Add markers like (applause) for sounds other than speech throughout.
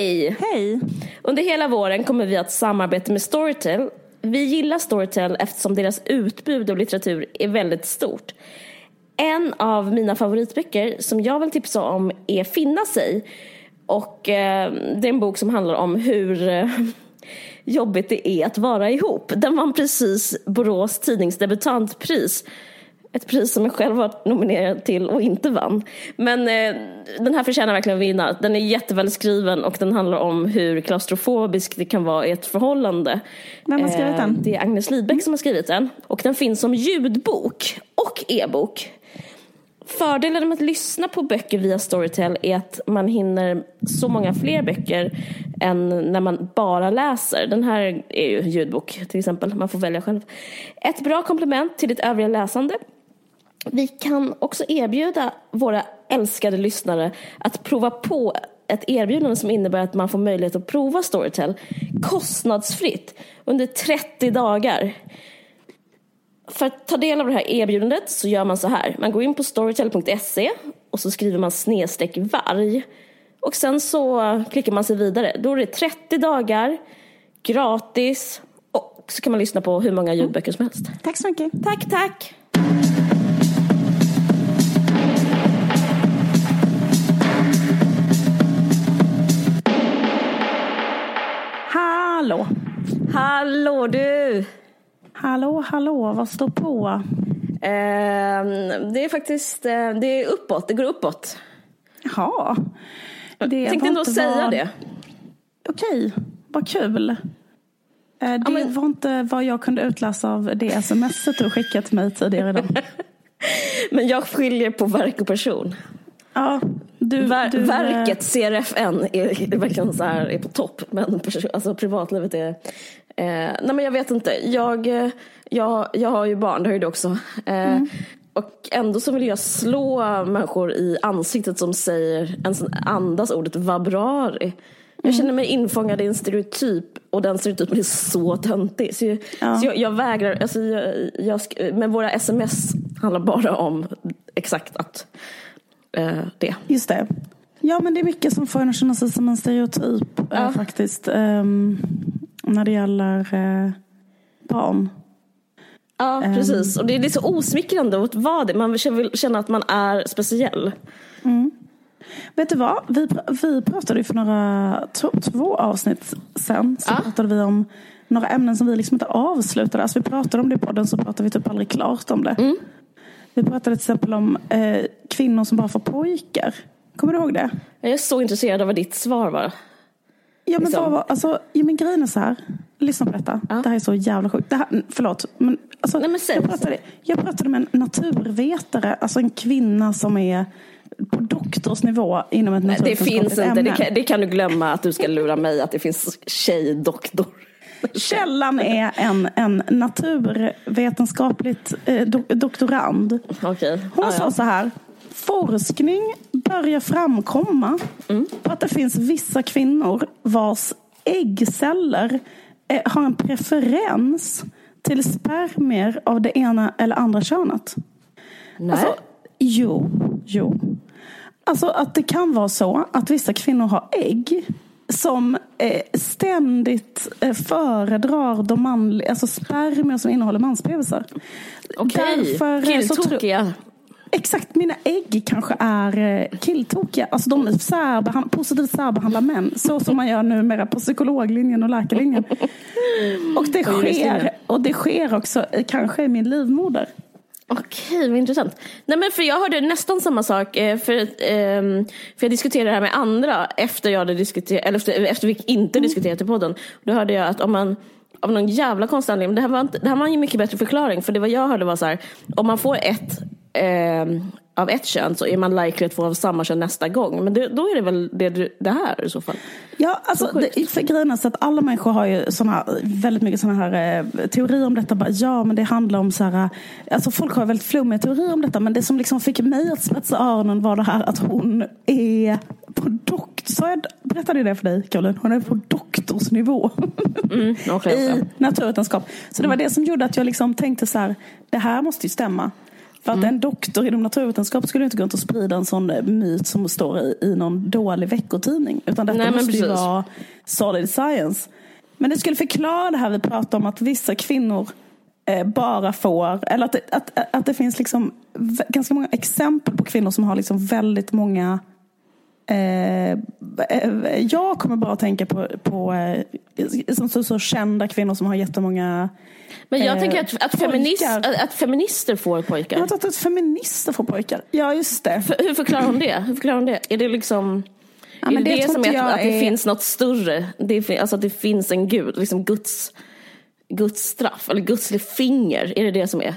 Hej! Hej! Under hela våren kommer vi att samarbeta med Storytel. Vi gillar Storytel eftersom deras utbud av litteratur är väldigt stort. En av mina favoritböcker som jag vill tipsa om är Finna sig. Och eh, det är en bok som handlar om hur eh, (laughs) jobbigt det är att vara ihop. Den vann precis Borås tidningsdebutantpris. Ett pris som jag själv var nominerad till och inte vann. Men eh, den här förtjänar verkligen att vinna. Den är jätteväl skriven och den handlar om hur klaustrofobiskt det kan vara i ett förhållande. Vem har skrivit den? Det är Agnes Lidbeck som har skrivit den. Och den finns som ljudbok och e-bok. Fördelen med att lyssna på böcker via Storytel är att man hinner så många fler böcker än när man bara läser. Den här är ju ljudbok till exempel, man får välja själv. Ett bra komplement till ditt övriga läsande. Vi kan också erbjuda våra älskade lyssnare att prova på ett erbjudande som innebär att man får möjlighet att prova Storytel kostnadsfritt under 30 dagar. För att ta del av det här erbjudandet så gör man så här. Man går in på storytel.se och så skriver man snedstreck varg. Och sen så klickar man sig vidare. Då är det 30 dagar, gratis och så kan man lyssna på hur många ljudböcker som helst. Tack så mycket. Tack, tack! Hallå! Hallå du! Hallå, hallå, vad står på? Ehm, det är faktiskt eh, det är uppåt, det går uppåt. Jaha. Det Jag tänkte ändå säga vad- det. Okej, vad kul. Eh, Det men- var inte vad jag kunde utläsa av det smset du skickade till mig tidigare idag. (laughs) Men jag skiljer på verk och person. Ja, du, Ver- du, eh, verket CRFN är, är verkligen så här, är på topp. Men alltså, privatlivet är... Eh, nej men jag vet inte. Jag, eh, jag, jag har ju barn, det har ju du också. Eh, Mm. Och ändå så vill jag slå människor i ansiktet som säger, andas ordet vabrari. Mm. Jag känner mig infångad i en stereotyp och den stereotypen är så töntig. Så jag, Ja. så jag, jag vägrar, alltså jag, men våra sms handlar bara om exakt att eh, det. Just det. Ja, men det är mycket som får en att känna sig som en stereotyp eh, Ja. faktiskt. ehm, när det gäller eh, barn. Ja, Ehm. precis. Och det är, det är så osmickrande att vara det. Man vill känna att man är speciell. Vet du vad? Vi, vi pratade ju för några två avsnitt sen. Så Ja. pratade vi om några ämnen som vi liksom inte avslutade. Alltså vi pratade om det i podden så pratade vi typ aldrig klart om det. Mm. Vi pratade till exempel om eh, kvinnor som bara får pojkar. Kommer du ihåg det? Jag är så intresserad av vad ditt svar var. Ja men, Liksom. vad var, alltså, ja, men grejen är så här. Lyssna på detta. Ja. Det här är så jävla sjukt. Det här, förlåt. Men, alltså, Nej, men jag, pratade, jag pratade med en naturvetare. Alltså en kvinna som är på doktorsnivå inom ett Det naturvetenskapligt finns inte, ämne. det kan, det kan du glömma att du ska lura mig att det finns tjejdoktor. Källan är en, en naturvetenskapligt eh, do, doktorand. Okej. Hon Ja, sa ja. så här. Forskning börjar framkomma Mm. på att det finns vissa kvinnor vars äggceller eh, har en preferens till spermier av det ena eller andra könet. Nej. Alltså, jo, jo. Alltså att det kan vara så att vissa kvinnor har ägg som eh, ständigt eh, föredrar de manliga, alltså spermier som innehåller manspenisar. Okej, tror- killtokiga. Exakt, mina ägg kanske är eh, killtokiga. Alltså de särbehandlar, positivt särbehandlar män. Så som man gör numera på psykologlinjen och läkarlinjen. (laughs) Och det, sker, och det sker också kanske i min livmoder. Okej, vad intressant. Nej, men för jag hörde nästan samma sak. Eh, för, ehm, för jag diskuterade det här med andra efter jag hade diskuterat, eller efter, efter vi inte Mm. diskuterat i podden. Då hörde jag att om man av någon jävla konstig anledning, det här var, inte, det här var en mycket bättre förklaring. För det vad jag hörde var så här, om man får ett ehm, av ett kön så är man likely att få av samma kön nästa gång. Men det, då är det väl det, det här i så fall. Ja, alltså, det, för grejen är så att alla människor har ju såna väldigt mycket såna här eh, teorier om detta. Bara, ja, men det handlar om så här, alltså folk har väldigt flummiga teorier om detta. Men det som liksom fick mig att spetsa öronen var det här att hon är på dokt... Så jag berättade det för dig, Caroline. Hon är på doktorsnivå Mm, okej, (laughs) i naturvetenskap. Så det var det som gjorde att jag liksom tänkte så här, det här måste ju stämma. För att en doktor inom naturvetenskap skulle inte gå runt och sprida en sån eh, myt som står i, i någon dålig veckotidning. Utan detta Nej, måste ju vara solid science. Men det skulle förklara det här vi pratar om att vissa kvinnor eh, bara får, eller att att, att, det finns liksom ganska många exempel på kvinnor som har liksom väldigt många jag kommer bara att tänka på, på eh, som så, så kända kvinnor som har jättemånga Men jag Eh, tänker att, att, feminist, att, att feminister får pojkar. Jag har tagit att feminister får pojkar. Ja, just det. För, hur förklarar hon det? Hur förklarar hon det? Är det liksom... Ja, är det det som är att, att det är- finns något större? Det, alltså att det finns en gud, liksom Guds, Guds straff, eller Guds finger. Är det det som är?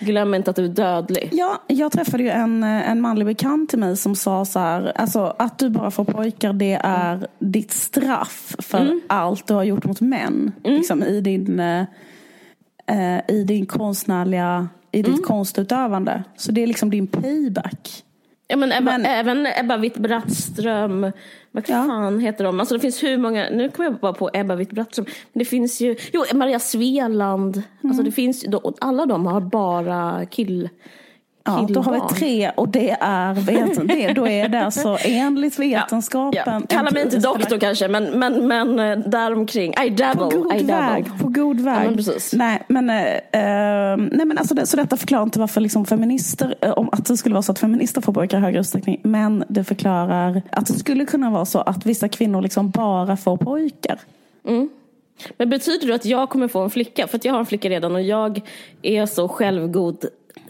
Glöm inte att du är dödlig. Ja, jag träffade ju en, eh, en manlig bekant till mig som sa så här, alltså att du bara får pojkar det är ditt straff för Mm. allt du har gjort mot män. Liksom, i, din, eh, eh, I din konstnärliga, i ditt Mm. konstutövande. Så det är liksom din payback. Ja, men Ebba, Men- även Ebba Witt-Brattström, vad Ja. fan heter de? Alltså det finns hur många, nu kommer jag bara på Ebba Witt-Brattström, det finns ju, jo Maria Sveland, alltså Mm. det finns alla de har bara kill, Ja, då har vi tre och det är veten, det, då är det alltså enligt (laughs) vetenskapen. Ja. Kalla mig inte doktor kanske, men, men, men eh, däromkring. I dabble. På god I dabble. väg. På god väg. men precis. Nej, men, eh, nej, men alltså det, så detta förklarar inte varför liksom feminister, om att det skulle vara så att feminister får pojkar i högre utsträckning. Men det förklarar att det skulle kunna vara så att vissa kvinnor liksom bara får pojkar. Men betyder det att jag kommer få en flicka? För att jag har en flicka redan och jag är så självgod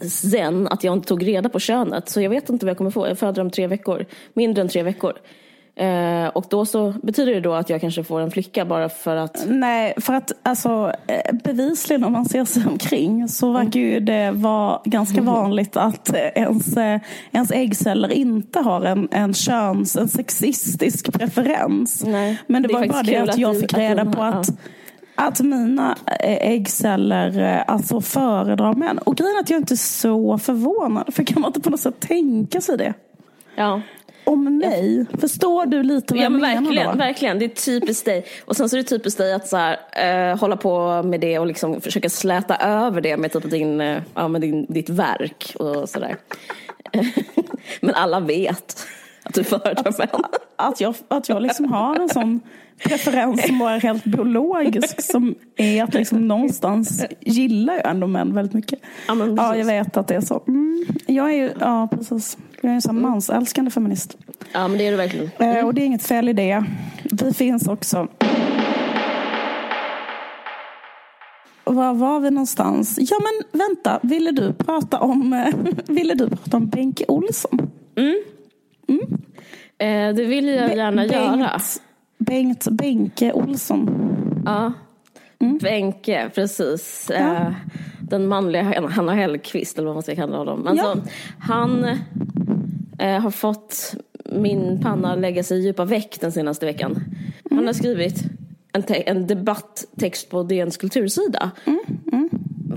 zen att jag inte tog reda på könet. Så jag vet inte vad jag kommer få. Jag föder om tre veckor. Mindre än tre veckor. Eh, och då så betyder det då att jag kanske får en flicka bara för att Nej, för att alltså, eh, bevisligen om man ser sig omkring så verkar ju det vara ganska vanligt att eh, ens, eh, ens äggceller inte har en, en köns, en sexistisk preferens. Nej, Men det, det var ju bara det att att jag fick att reda på ja. att att mina eh, äggceller eh, alltså föredrar män. Och grejen är att jag inte är så förvånad. För kan man inte på något sätt tänka sig det? ja. Om mig? Förstår du lite vad Ja jag men menar verkligen, då? verkligen. Det är typiskt dig. Och sen så är det typiskt dig att så här, eh, hålla på med det och liksom försöka släta över det med typ din, eh, ja, med din, ditt verk och sådär. (laughs) men alla vet att du föredrar män. Att jag, att jag liksom har en sån preferens som bara är helt biologisk. Som är att liksom någonstans gillar jag ändå män väldigt mycket. Ja, ja, jag vet att det är så. Mm, jag är ju, ja precis. Jag är en sån mansälskande feminist. Ja men det är du verkligen. Eh, och det är inget fel i det. Vi finns också. Var var vi någonstans? Ja men vänta, ville du prata om, eh, (laughs) ville du prata om Benke Olsson? Eh, det vill jag gärna göra. Bengt Benke Olsson. Ja. Benke, precis. Eh, den manliga Hanna Hellquist eller vad man ska kalla honom. Alltså, Ja. Han eh, har fått min panna lägga sig i djupa väck den senaste veckan. Han har skrivit en, en debatttext på DNs kultursida.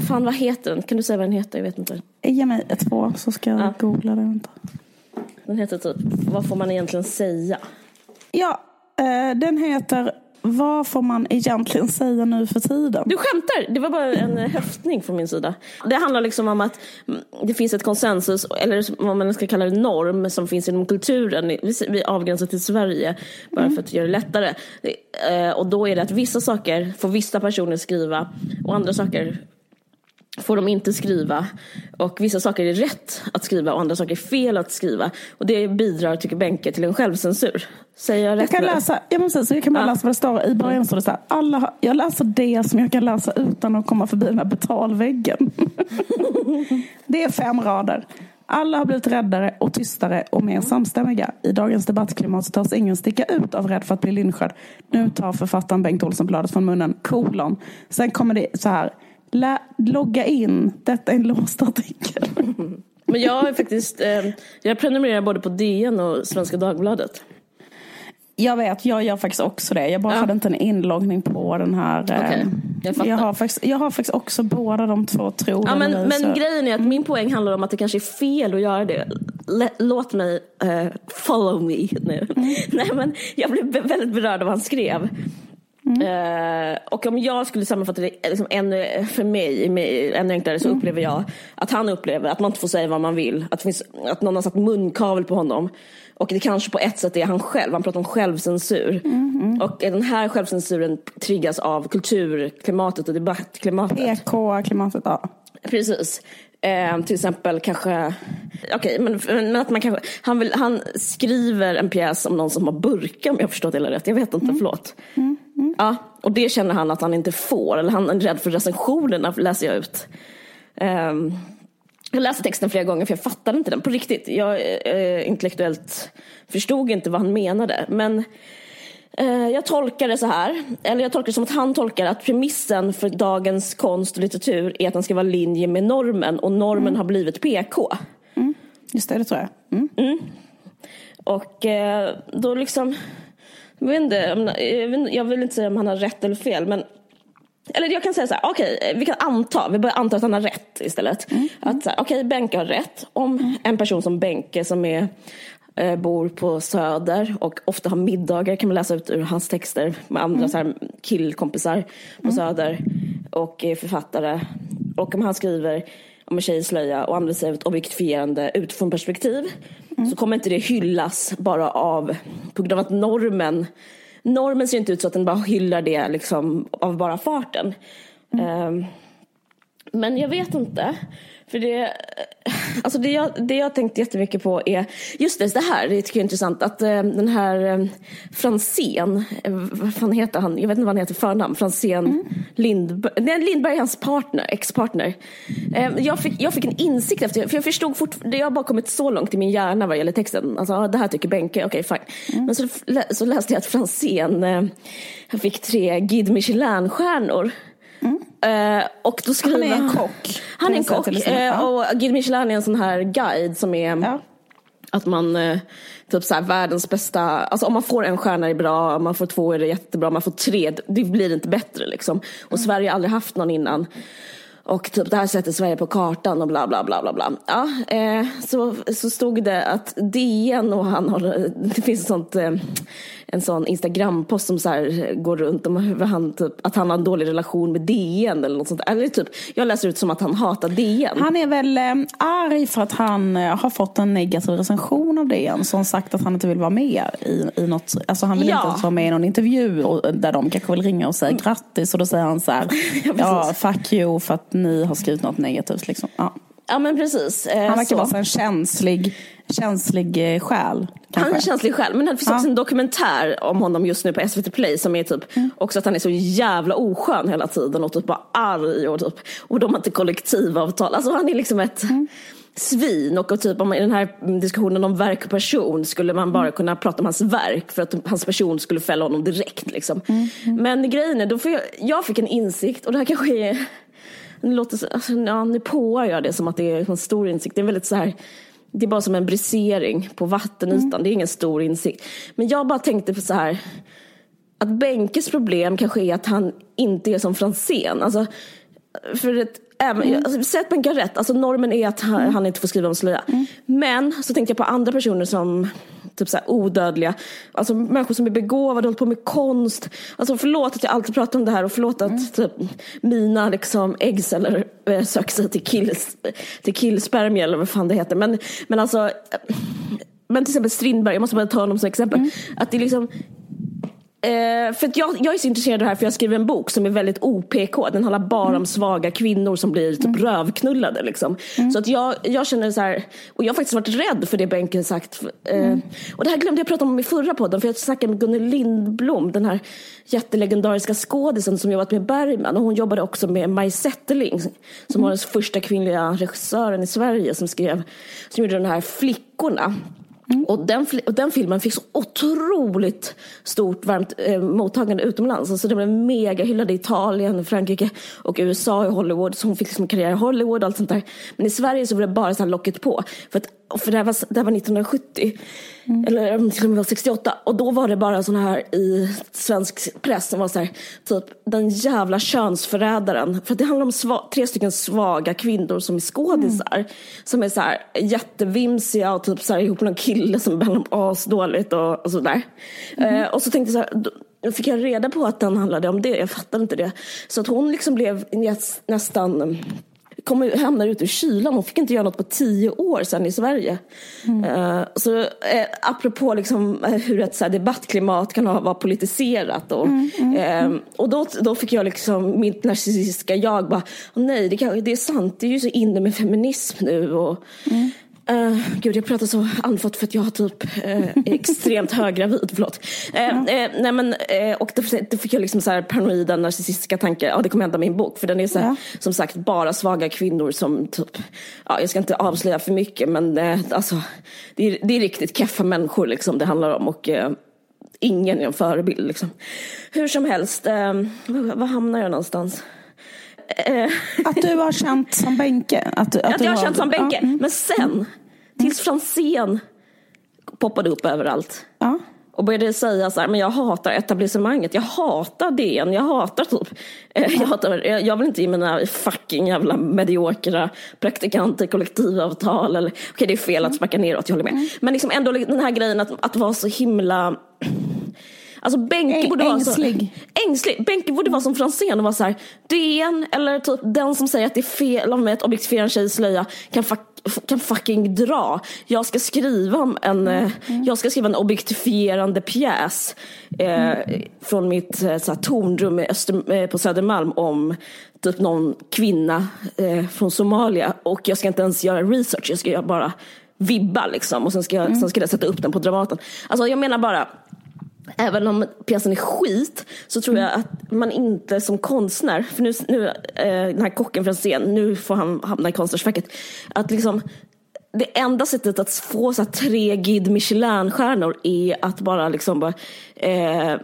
Fan vad heter den? Kan du säga vad den heter? Jag vet inte. Ge mig ett två så ska jag Ja. googla det. Vänta. Den heter typ Vad får man egentligen säga? Ja, eh, den heter Vad får man egentligen säga nu för tiden? Du skämtar! Det var bara en eh, höftning från min sida. Det handlar liksom om att mm, det finns ett konsensus, eller vad man ska kalla det, norm som finns inom kulturen. Vi- avgränsar till Sverige bara för att göra det lättare. Eh, Och då är det att vissa saker får vissa personer skriva och andra saker får de inte skriva. Och vissa saker är rätt att skriva och andra saker är fel att skriva. Och det bidrar, tycker Benke, till en självcensur. Säger jag rätt Jag kan nu? läsa, ja, men precis, jag kan bara Ja. läsa vad det står. I början står det så här. Alla, jag läser det som jag kan läsa utan att komma förbi den här betalväggen. (laughs) det är fem rader. Alla har blivit räddare och tystare och mer samstämmiga. I dagens debattklimat så törs ingen sticka ut av rädd för att bli lynchad. Nu tar författaren Bengt Olsson bladet från munnen. Kolon. Sen kommer det så här. Lä, logga in. Detta är en låst artikel. (laughs) Men jag har faktiskt, eh, jag prenumererar både på DN och Svenska Dagbladet. Jag vet, jag gör faktiskt också det. Jag bara Ja. hade inte en inloggning på den här. eh, Okej, jag jag, har faktiskt, jag har faktiskt också båda de två tror Ja, men, men så. grejen är att min poäng handlar om att det kanske är fel att göra det. Låt mig eh, follow me nu. (laughs) Nej, men jag blev väldigt berörd av vad han skrev. Eh, och om jag skulle sammanfatta det liksom ännu, för mig, mig ännu enklare så upplever jag att han upplever att man inte får säga vad man vill. Att, finns, att någon har satt munkavel på honom. Och det kanske på ett sätt är han själv, han pratar om självcensur. Och den här självcensuren triggas av kulturklimatet och debattklimatet. PK-klimatet, ja. Precis. Eh, till exempel kanske, okej, men, men att man kanske, han, vill, han skriver en pjäs om någon som har burka om jag förstått det rätt. Jag vet inte, förlåt. Ja, och det känner han att han inte får, eller han är rädd för recensionerna läser jag ut. Ehm, jag läste texten flera gånger för jag fattade inte den på riktigt. Jag eh, intellektuellt förstod inte vad han menade. Men eh, jag tolkar det så här, eller jag tolkar det som att han tolkar att premissen för dagens konst och litteratur är att den ska vara linje med normen och normen har blivit PK. Just det, det tror jag. Mm. Och eh, då liksom, jag vet, inte, jag vill inte säga om han har rätt eller fel, men eller jag kan säga så här, okej, vi kan anta, vi börjar anta att han har rätt istället. Att så här, okej, Benke har rätt. Om en person som Benke som är, eh, bor på Söder och ofta har middagar kan man läsa ut ur hans texter med andra så här, killkompisar på Söder och är författare. Och om han skriver om en tjej i slöja och använder sig av ett objektifierande utifrån perspektiv så kommer inte det hyllas bara av, på grund av att normen Normen ser inte ut så att den bara hyllar det liksom av bara farten. Ehm, men jag vet inte. För det, alltså det, jag, det jag tänkt jättemycket på är, just det, det här det tycker jag är intressant, att eh, den här eh, Franzén, eh, vad fan heter han, jag vet inte vad han heter förnamn, Franzén Lindberg, nej Lindberg är hans partner, ex-partner. Eh, jag, fick, jag fick en insikt efter, för jag förstod fortfarande, jag har bara kommit så långt i min hjärna vad gäller texten, alltså ah, det här tycker Benke, okej fine. Men så, så läste jag att Franzén, eh, han fick tre Guide Michelin-stjärnor. Eh, och då skriver Han är en kock, (laughs) Han är en kock. lyssnarna. eh, och Guide Michelin är en sån här guide som är Ja. att man, eh, typ så här, världens bästa, alltså om man får en stjärna är det bra, om man får två är det jättebra, om man får tre, det blir inte bättre liksom. Och Sverige har aldrig haft någon innan. Och typ det här sätter Sverige på kartan och bla bla bla bla bla. Ja, eh, så, så stod det att DN och han har, (laughs) det finns ett sånt, eh, en sån Instagram-post som så här går runt om hur han typ, att han har en dålig relation med DN eller något sånt. Eller typ, jag läser ut som att han hatar DN. Han är väl eh, arg för att han eh, har fått en negativ recension av DN som sagt att han inte vill vara med i, i något. Alltså han vill Ja. inte ens vara med i någon intervju och, där de kanske vill ringa och säga grattis och då säger han så här. (laughs) Ja, ja, fuck you för att ni har skrivit något negativt liksom. Ja. Ja men precis. Eh, Han verkar vara så en känslig, känslig eh, själ. Han är kanske. känslig själv, men det finns Ja. också en dokumentär om honom just nu på SVT Play som är typ också att han är så jävla oskön hela tiden och typ bara arg och typ, och de har inte kollektivavtal. Alltså han är liksom ett svin och, och typ om i den här diskussionen om verk och person skulle man bara kunna prata om hans verk för att hans person skulle fälla honom direkt liksom. Men grejen är, då får jag, jag fick en insikt och det här kanske är låter så, alltså, ja, nu påar jag det som att det är en stor insikt. Det är väldigt så här, det är bara som en brisering på vattenytan. Det är ingen stor insikt. Men jag bara tänkte på så här, att Benkes problem kanske är att han inte är som Franzén. Alltså, för ett, även, alltså, säg att Benke har rätt, alltså normen är att han, han inte får skriva om slöja. Men så tänkte jag på andra personer som typ så här, odödliga, alltså människor som är begåvade, håller på med konst. Alltså förlåt att jag alltid pratar om det här och förlåt att typ, mina liksom äggceller äh, söker sig till, kills, till killspermier eller vad fan det heter. Men, men alltså, eh, men till exempel Strindberg, jag måste bara ta honom som exempel. Att det är liksom Eh, för jag, jag är så intresserad av det här för jag skriver en bok som är väldigt OPK. Den handlar bara om svaga kvinnor som blir typ rövknullade. Liksom. Så att jag, jag känner så här, och jag har faktiskt varit rädd för det Benken sagt. Eh, Och det här glömde jag prata om i förra podden för jag snackade med Gunnel Lindblom, den här jättelegendariska skådisen som jobbat med Bergman. Och hon jobbade också med Maj Zetterling som var den första kvinnliga regissören i Sverige som skrev, som gjorde den här Flickorna. Mm. Och, den, och den filmen fick så otroligt stort varmt eh, mottagande utomlands. Alltså den blev mega hyllad i Italien, Frankrike och USA i Hollywood. Så hon fick liksom karriär i Hollywood och allt sånt där. Men i Sverige så var det bara så här locket på. För att för det här var, det här var 1970, mm. eller om det till och med var 68. Och då var det bara såna här i svensk press som var så här, typ den jävla könsförrädaren. För det handlar om sva, tre stycken svaga kvinnor som är skådisar. Mm. Som är så här jättevimsiga och typ så här ihop med någon kille som behandlar dem asdåligt och, och sådär. Mm. Eh, och så tänkte jag så här, då fick jag reda på att den handlade om det. Jag fattade inte det. Så att hon liksom blev nästan kom, hamnade ute i kylan. Hon fick inte göra något på tio år sedan i Sverige. Mm. Uh, så uh, apropå liksom, uh, hur ett så här, debattklimat kan ha, vara politiserat. Och, mm, mm, uh, och då, då fick jag liksom mitt narcissistiska jag bara, nej det, kan, det är sant, det är ju så inne med feminism nu. Och, mm. Uh, gud, jag pratar så andfått för att jag har typ uh, extremt höggravid. Förlåt. Uh, uh, nej, men, och då, då fick jag liksom så här paranoida, narcissistiska tankar. Ja, det kommer hända min bok. För den är så här, ja. som sagt bara svaga kvinnor som typ, ja, jag ska inte avslöja för mycket, men alltså, det är, det är riktigt keffa människor liksom det handlar om. Och ingen är en förebild liksom. Hur som helst, var, var hamnar jag någonstans? Att du har känt som Benke? Att, att, att jag har känt som Benke. Ja. Mm. Men sen, tills Franzén poppade upp överallt. Ja. Och började säga så här, men jag hatar etablissemanget, jag hatar DN, jag hatar typ, eh, jag, hatar, jag vill inte ge mina fucking jävla mediokra praktikanter kollektivavtal eller, okej okay, det är fel att sparka neråt, jag håller med. Mm. Men liksom ändå den här grejen att, att vara så himla Alltså Benke borde vara så... Ängslig. Benke borde vara som Franzén och vara så här, DN eller typ den som säger att det är fel av mig att objektifiera en tjejs slöja kan, fuck, kan fucking dra. Jag ska skriva en, mm. Mm. jag ska skriva en objektifierande pjäs eh, mm. från mitt eh, så här, tornrum Öster, eh, på Södermalm om typ någon kvinna eh, från Somalia och jag ska inte ens göra research, jag ska bara vibba liksom och sen ska, jag, mm. sen ska jag sätta upp den på Dramaten. Alltså jag menar bara Även om pjäsen är skit så tror jag att man inte som konstnär, för nu, nu eh, den här kocken från scen, nu får han hamna i konstnärsfacket, att liksom det enda sättet att få så tre Guide Michelin-stjärnor är att bara liksom bara, eh,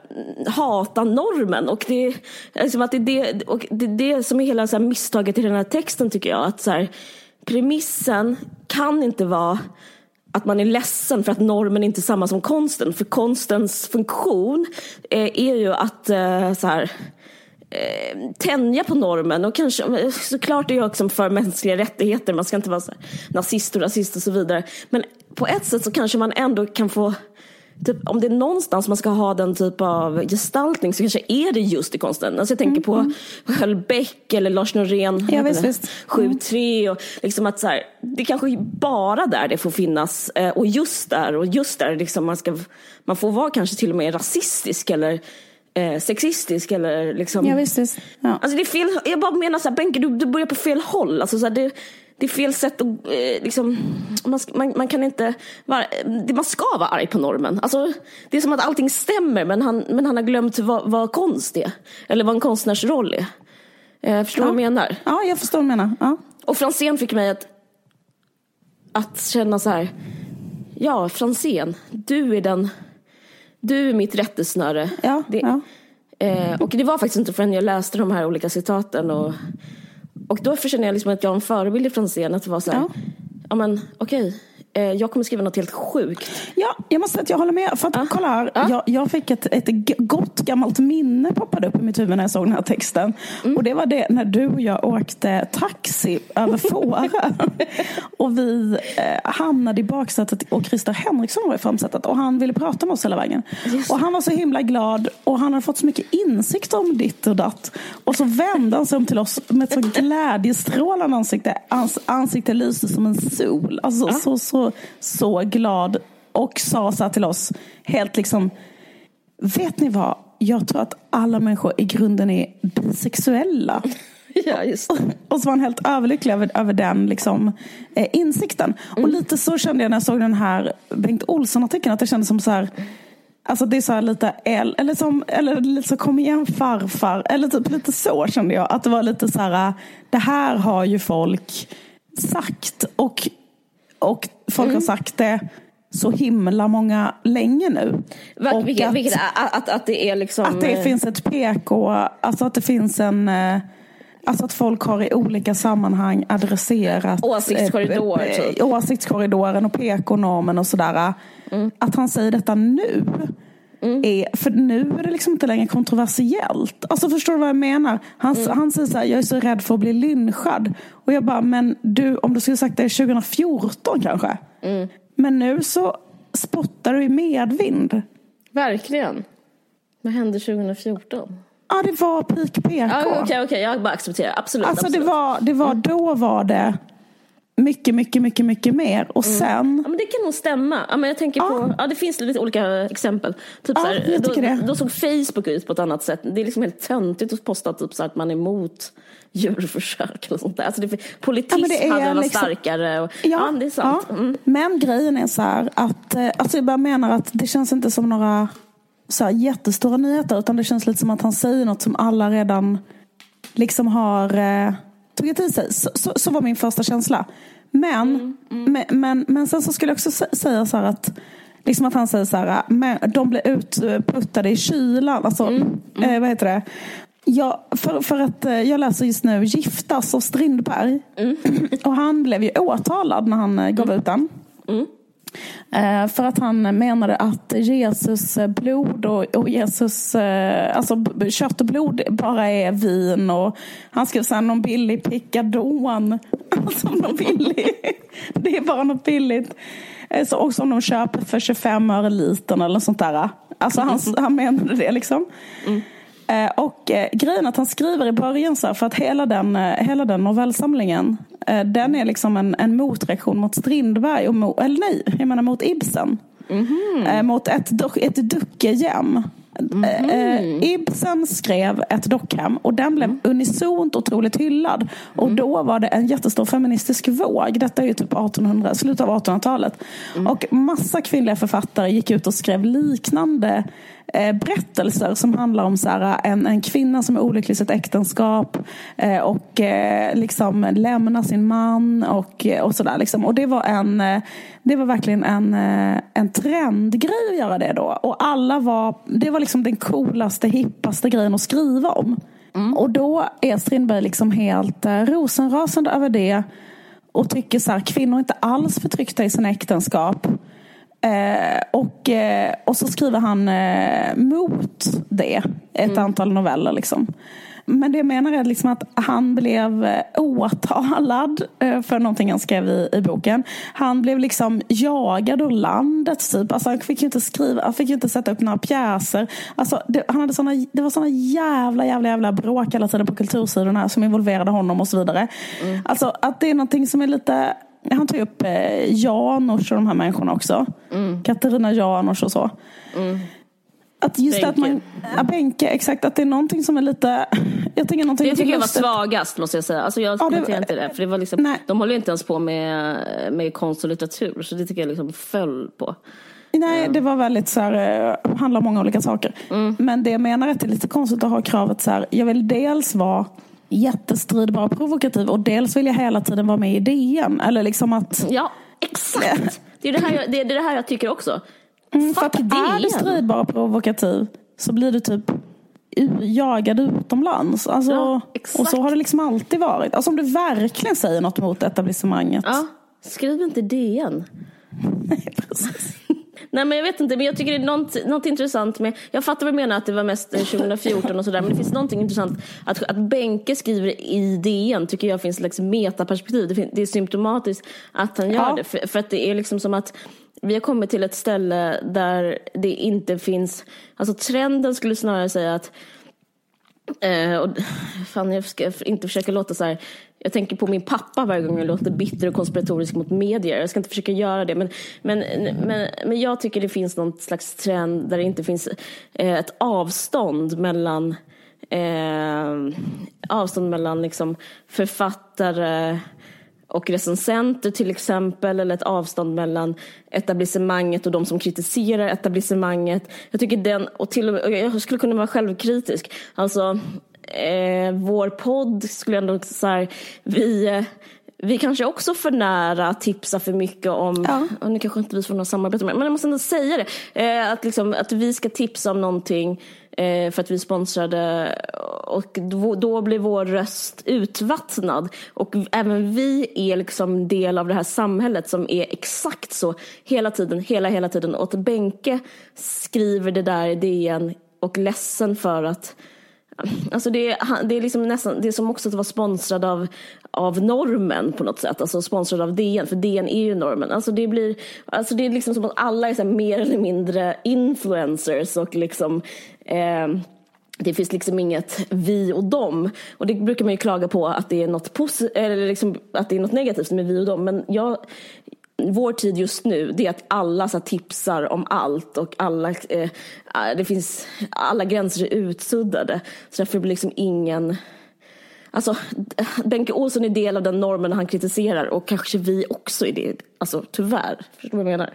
hata normen. Och det, liksom att det, det, och det är det som är hela så misstaget i den här texten tycker jag. Att så här, premissen kan inte vara att man är ledsen för att normen inte är samma som konsten. För konstens funktion eh, är ju att eh, så här, eh, tänja på normen och kanske såklart är jag också för mänskliga rättigheter. Man ska inte vara så här, nazist och rasist och så vidare. Men på ett sätt så kanske man ändå kan få Typ, om det är någonstans man ska ha den typ av gestaltning så kanske är det just i konsten. Alltså jag tänker på mm. Hölbeck eller Lars Norén, ja, visst, visst. 7-3 och liksom att så här, det kanske bara där det får finnas eh, och just där och just där liksom man ska, man får vara kanske till och med rasistisk eller eh, sexistisk eller liksom. Ja, visst, visst. Ja. Alltså det är fel, jag bara menar så här, Benke du, du börjar på fel håll. Alltså så här, det, det är fel sätt att, eh, liksom, man, man, man, kan inte, vara, man ska vara arg på normen. Alltså, det är som att allting stämmer men han, men han har glömt vad, vad konst är. Eller vad en konstnärs roll är. Eh, förstår du ja. vad jag menar? Ja, jag förstår vad du menar. Ja. Och Franzén fick mig att, att känna så här, ja Franzén, du är den, du är mitt rättesnöre. Ja, det, ja. Eh, och det var faktiskt inte förrän jag läste de här olika citaten och och då känner jag liksom att jag har en förebild i Franzén. Att det var så här, ja. ja men okej, okay jag kommer skriva något helt sjukt. Ja, jag måste säga att jag håller med. För att, ah. kolla här, ah. jag, jag, fick ett, ett gott gammalt minne poppade upp i mitt huvud när jag såg den här texten. Mm. Och det var det när du och jag åkte taxi över (laughs) Fårö. och vi eh, hamnade i baksätet och Christer Henriksson var i framsätet. Och han ville prata med oss hela vägen. Just. Och han var så himla glad och han hade fått så mycket insikt om ditt och datt. Och så vände han sig om till oss med ett så glädjestrålande ansikte. Hans ansikte lyste som en sol. Alltså, ah. så, så så, glad och sa så här till oss, helt liksom, vet ni vad? Jag tror att alla människor i grunden är bisexuella. (laughs) Ja, just Och så var han helt överlycklig över, över den liksom, eh, insikten. Mm. Och lite så kände jag när jag såg den här Bengt Olsson-artikeln, att det kändes som så här, Alltså det är så lite, el, eller, som, eller lite så kom igen farfar, eller typ lite så kände jag. Att det var lite så här, det här har ju folk sagt. Och och folk mm. har sagt det så himla många länge nu. Var, vilket, att, vilket, att, att, att, det är liksom... Att det eh, finns ett PK, alltså att det finns en... Eh, Alltså att folk har i olika sammanhang adresserat Åsiktskorridor, eh, eh, typ. åsiktskorridoren och PK-normen och sådär. Mm. Att han säger detta nu. Är, för nu är det liksom inte längre kontroversiellt. Alltså förstår du vad jag menar? Han, Mm. han säger så här, jag är så rädd för att bli lynchad. Och jag bara, men du, om du skulle sagt det 2014 kanske. Mm. Men nu så spottar du i medvind. Verkligen. Vad hände 2014? Ja, det var peak PK. Okej, okej, jag bara accepterar. Absolut. Alltså det absolut. var, det var, då var det mycket, mycket, mycket, mycket mer. Och sen, Ja, men det kan nog stämma. Ja, men jag tänker på, ja, det finns lite olika exempel. Typ Ja, så här, då, det. då såg Facebook ut på ett annat sätt. Det är liksom helt töntigt att posta typ så här, att man är emot (laughs) djurförsök eller sånt där. Alltså det, politism Ja, det är hade varit liksom- starkare. Och, ja, det är sant. ja. Mm. Men grejen är så här att, eh, alltså jag bara menar att det känns inte som några så här jättestora nyheter. Utan det känns lite som att han säger något som alla redan liksom har eh, tagit till sig. Så, så, så var min första känsla. Men, Men, men, men sen så skulle jag också sä- säga så här att Liksom att han säger så här, men de blev utputtade i kylan. Alltså, Eh, vad heter det? Ja, för, för att eh, jag läser just nu Giftas av Strindberg. (clears throat) Och han blev ju åtalad när han eh, gav ut den. Eh, För att han menade att Jesus blod och, Jesus, eh, alltså kött och blod bara är vin och han skrev sen någon billig picadon. (laughs) Alltså någon billig, det är bara något billigt. Eh, Så, och som de köper för 25 öre litern eller sånt där. Alltså han, han menade det liksom. Eh, Och eh, grejen att han skriver i början så här, för att hela den, eh, hela den novellsamlingen, den är liksom en, en motreaktion mot Strindberg, och mo, eller nej, jag menar mot Ibsen. Eh, mot ett, ett duckegem. Eh, eh, Ibsen skrev ett dockhem och den blev unisont otroligt hyllad. Och då var det en jättestor feministisk våg. Detta är ju typ 1800, slutet av 1800-talet. Och massa kvinnliga författare gick ut och skrev liknande berättelser som handlar om så här, en, en kvinna som är olycklig i sitt äktenskap eh, och eh, liksom lämnar sin man och, och sådär. Liksom. Och det var, en, eh, det var verkligen en, eh, en trendgrej att göra det då. Och alla var, det var liksom den coolaste, hippaste grejen att skriva om. Och då är Strindberg liksom helt eh, rosenrasande över det och tycker så här, kvinnor är inte alls förtryckta i sina äktenskap. Eh, och, eh, och så skriver han eh, mot det ett antal noveller. Liksom. Men det jag menar är liksom att han blev eh, åtalad eh, för någonting han skrev i, i boken. Han blev liksom jagad ur landet. Typ. Alltså, han fick ju inte skriva, han fick inte sätta upp några pjäser. Alltså, det, han hade såna, det var såna jävla, jävla, jävla bråk hela tiden på kultursidorna som involverade honom och så vidare. Alltså att det är någonting som är lite han tar ju upp eh, Janouch och de här människorna också. Katarina Janouch och så. Att just Benke. att man, ja, Benke, exakt. Att det är någonting som är lite... Jag tycker någonting Det tycker jag var svagast måste jag säga. Alltså jag Ja, kommenterar inte det. För det var liksom, Nej. de håller ju inte ens på med, med konst och litteratur. Så det tycker jag liksom föll på. Nej, det var väldigt så här, eh, handlar om många olika saker. Men det jag menar är att det är lite konstigt att ha kravet så här, jag vill dels vara jättestridbar och provokativ och dels vill jag hela tiden vara med i DN. Eller liksom att... Ja, exakt. Det är det här jag, det är det här jag tycker också. Mm, för att är du DN. stridbar och provokativ så blir du typ jagad utomlands. Alltså, Ja, och så har det liksom alltid varit. Alltså om du verkligen säger något mot etablissemanget. Ja, skriv inte DN. (laughs) Nej, precis. Nej men jag vet inte, men jag tycker det är något, något intressant med, jag fattar vad du menar att det var mest eh, 2014 och sådär, men det finns någonting intressant att, att Benke skriver i DN tycker jag finns ett slags metaperspektiv. Det, det är symptomatiskt att han gör Ja. det, för, för att det är liksom som att vi har kommit till ett ställe där det inte finns, alltså trenden skulle snarare säga att Eh, och, fan, jag ska inte försöka låta så här. Jag tänker på min pappa varje gång jag låter bitter och konspiratorisk mot medier. Jag ska inte försöka göra det. Men, men, men, men jag tycker det finns någon slags trend där det inte finns eh, ett avstånd mellan eh, avstånd mellan liksom författare och recensenter till exempel, eller ett avstånd mellan etablissemanget och de som kritiserar etablissemanget. Jag tycker den, och till och med, jag skulle kunna vara självkritisk, alltså eh, vår podd skulle jag så här, vi eh, vi kanske också för nära tipsar för mycket om, Ja. och nu kanske inte vi får något samarbete med, men jag måste ändå säga det, eh, att, liksom, att vi ska tipsa om någonting eh, för att vi sponsrade och då, då blir vår röst utvattnad. Och även vi är liksom del av det här samhället som är exakt så hela tiden, hela, hela tiden. Och att Benke skriver det där i DN och ledsen för att Alltså det, är, det är liksom nästan, det är som också att vara sponsrad av, av normen på något sätt. Alltså sponsrad av DN, för DN är ju normen. Alltså det, blir, alltså det är liksom som att alla är så mer eller mindre influencers och liksom eh, det finns liksom inget vi och dem. Och det brukar man ju klaga på att det är något, posi- eller liksom, att det är något negativt med vi och dem. Men jag, vår tid just nu det är att alla så tipsar om allt och alla, eh, det finns, alla gränser är utsuddade. Så därför blir liksom ingen Alltså, Benke Olsson är del av den normen han kritiserar och kanske vi också är det. Alltså tyvärr. Förstår du vad jag menar?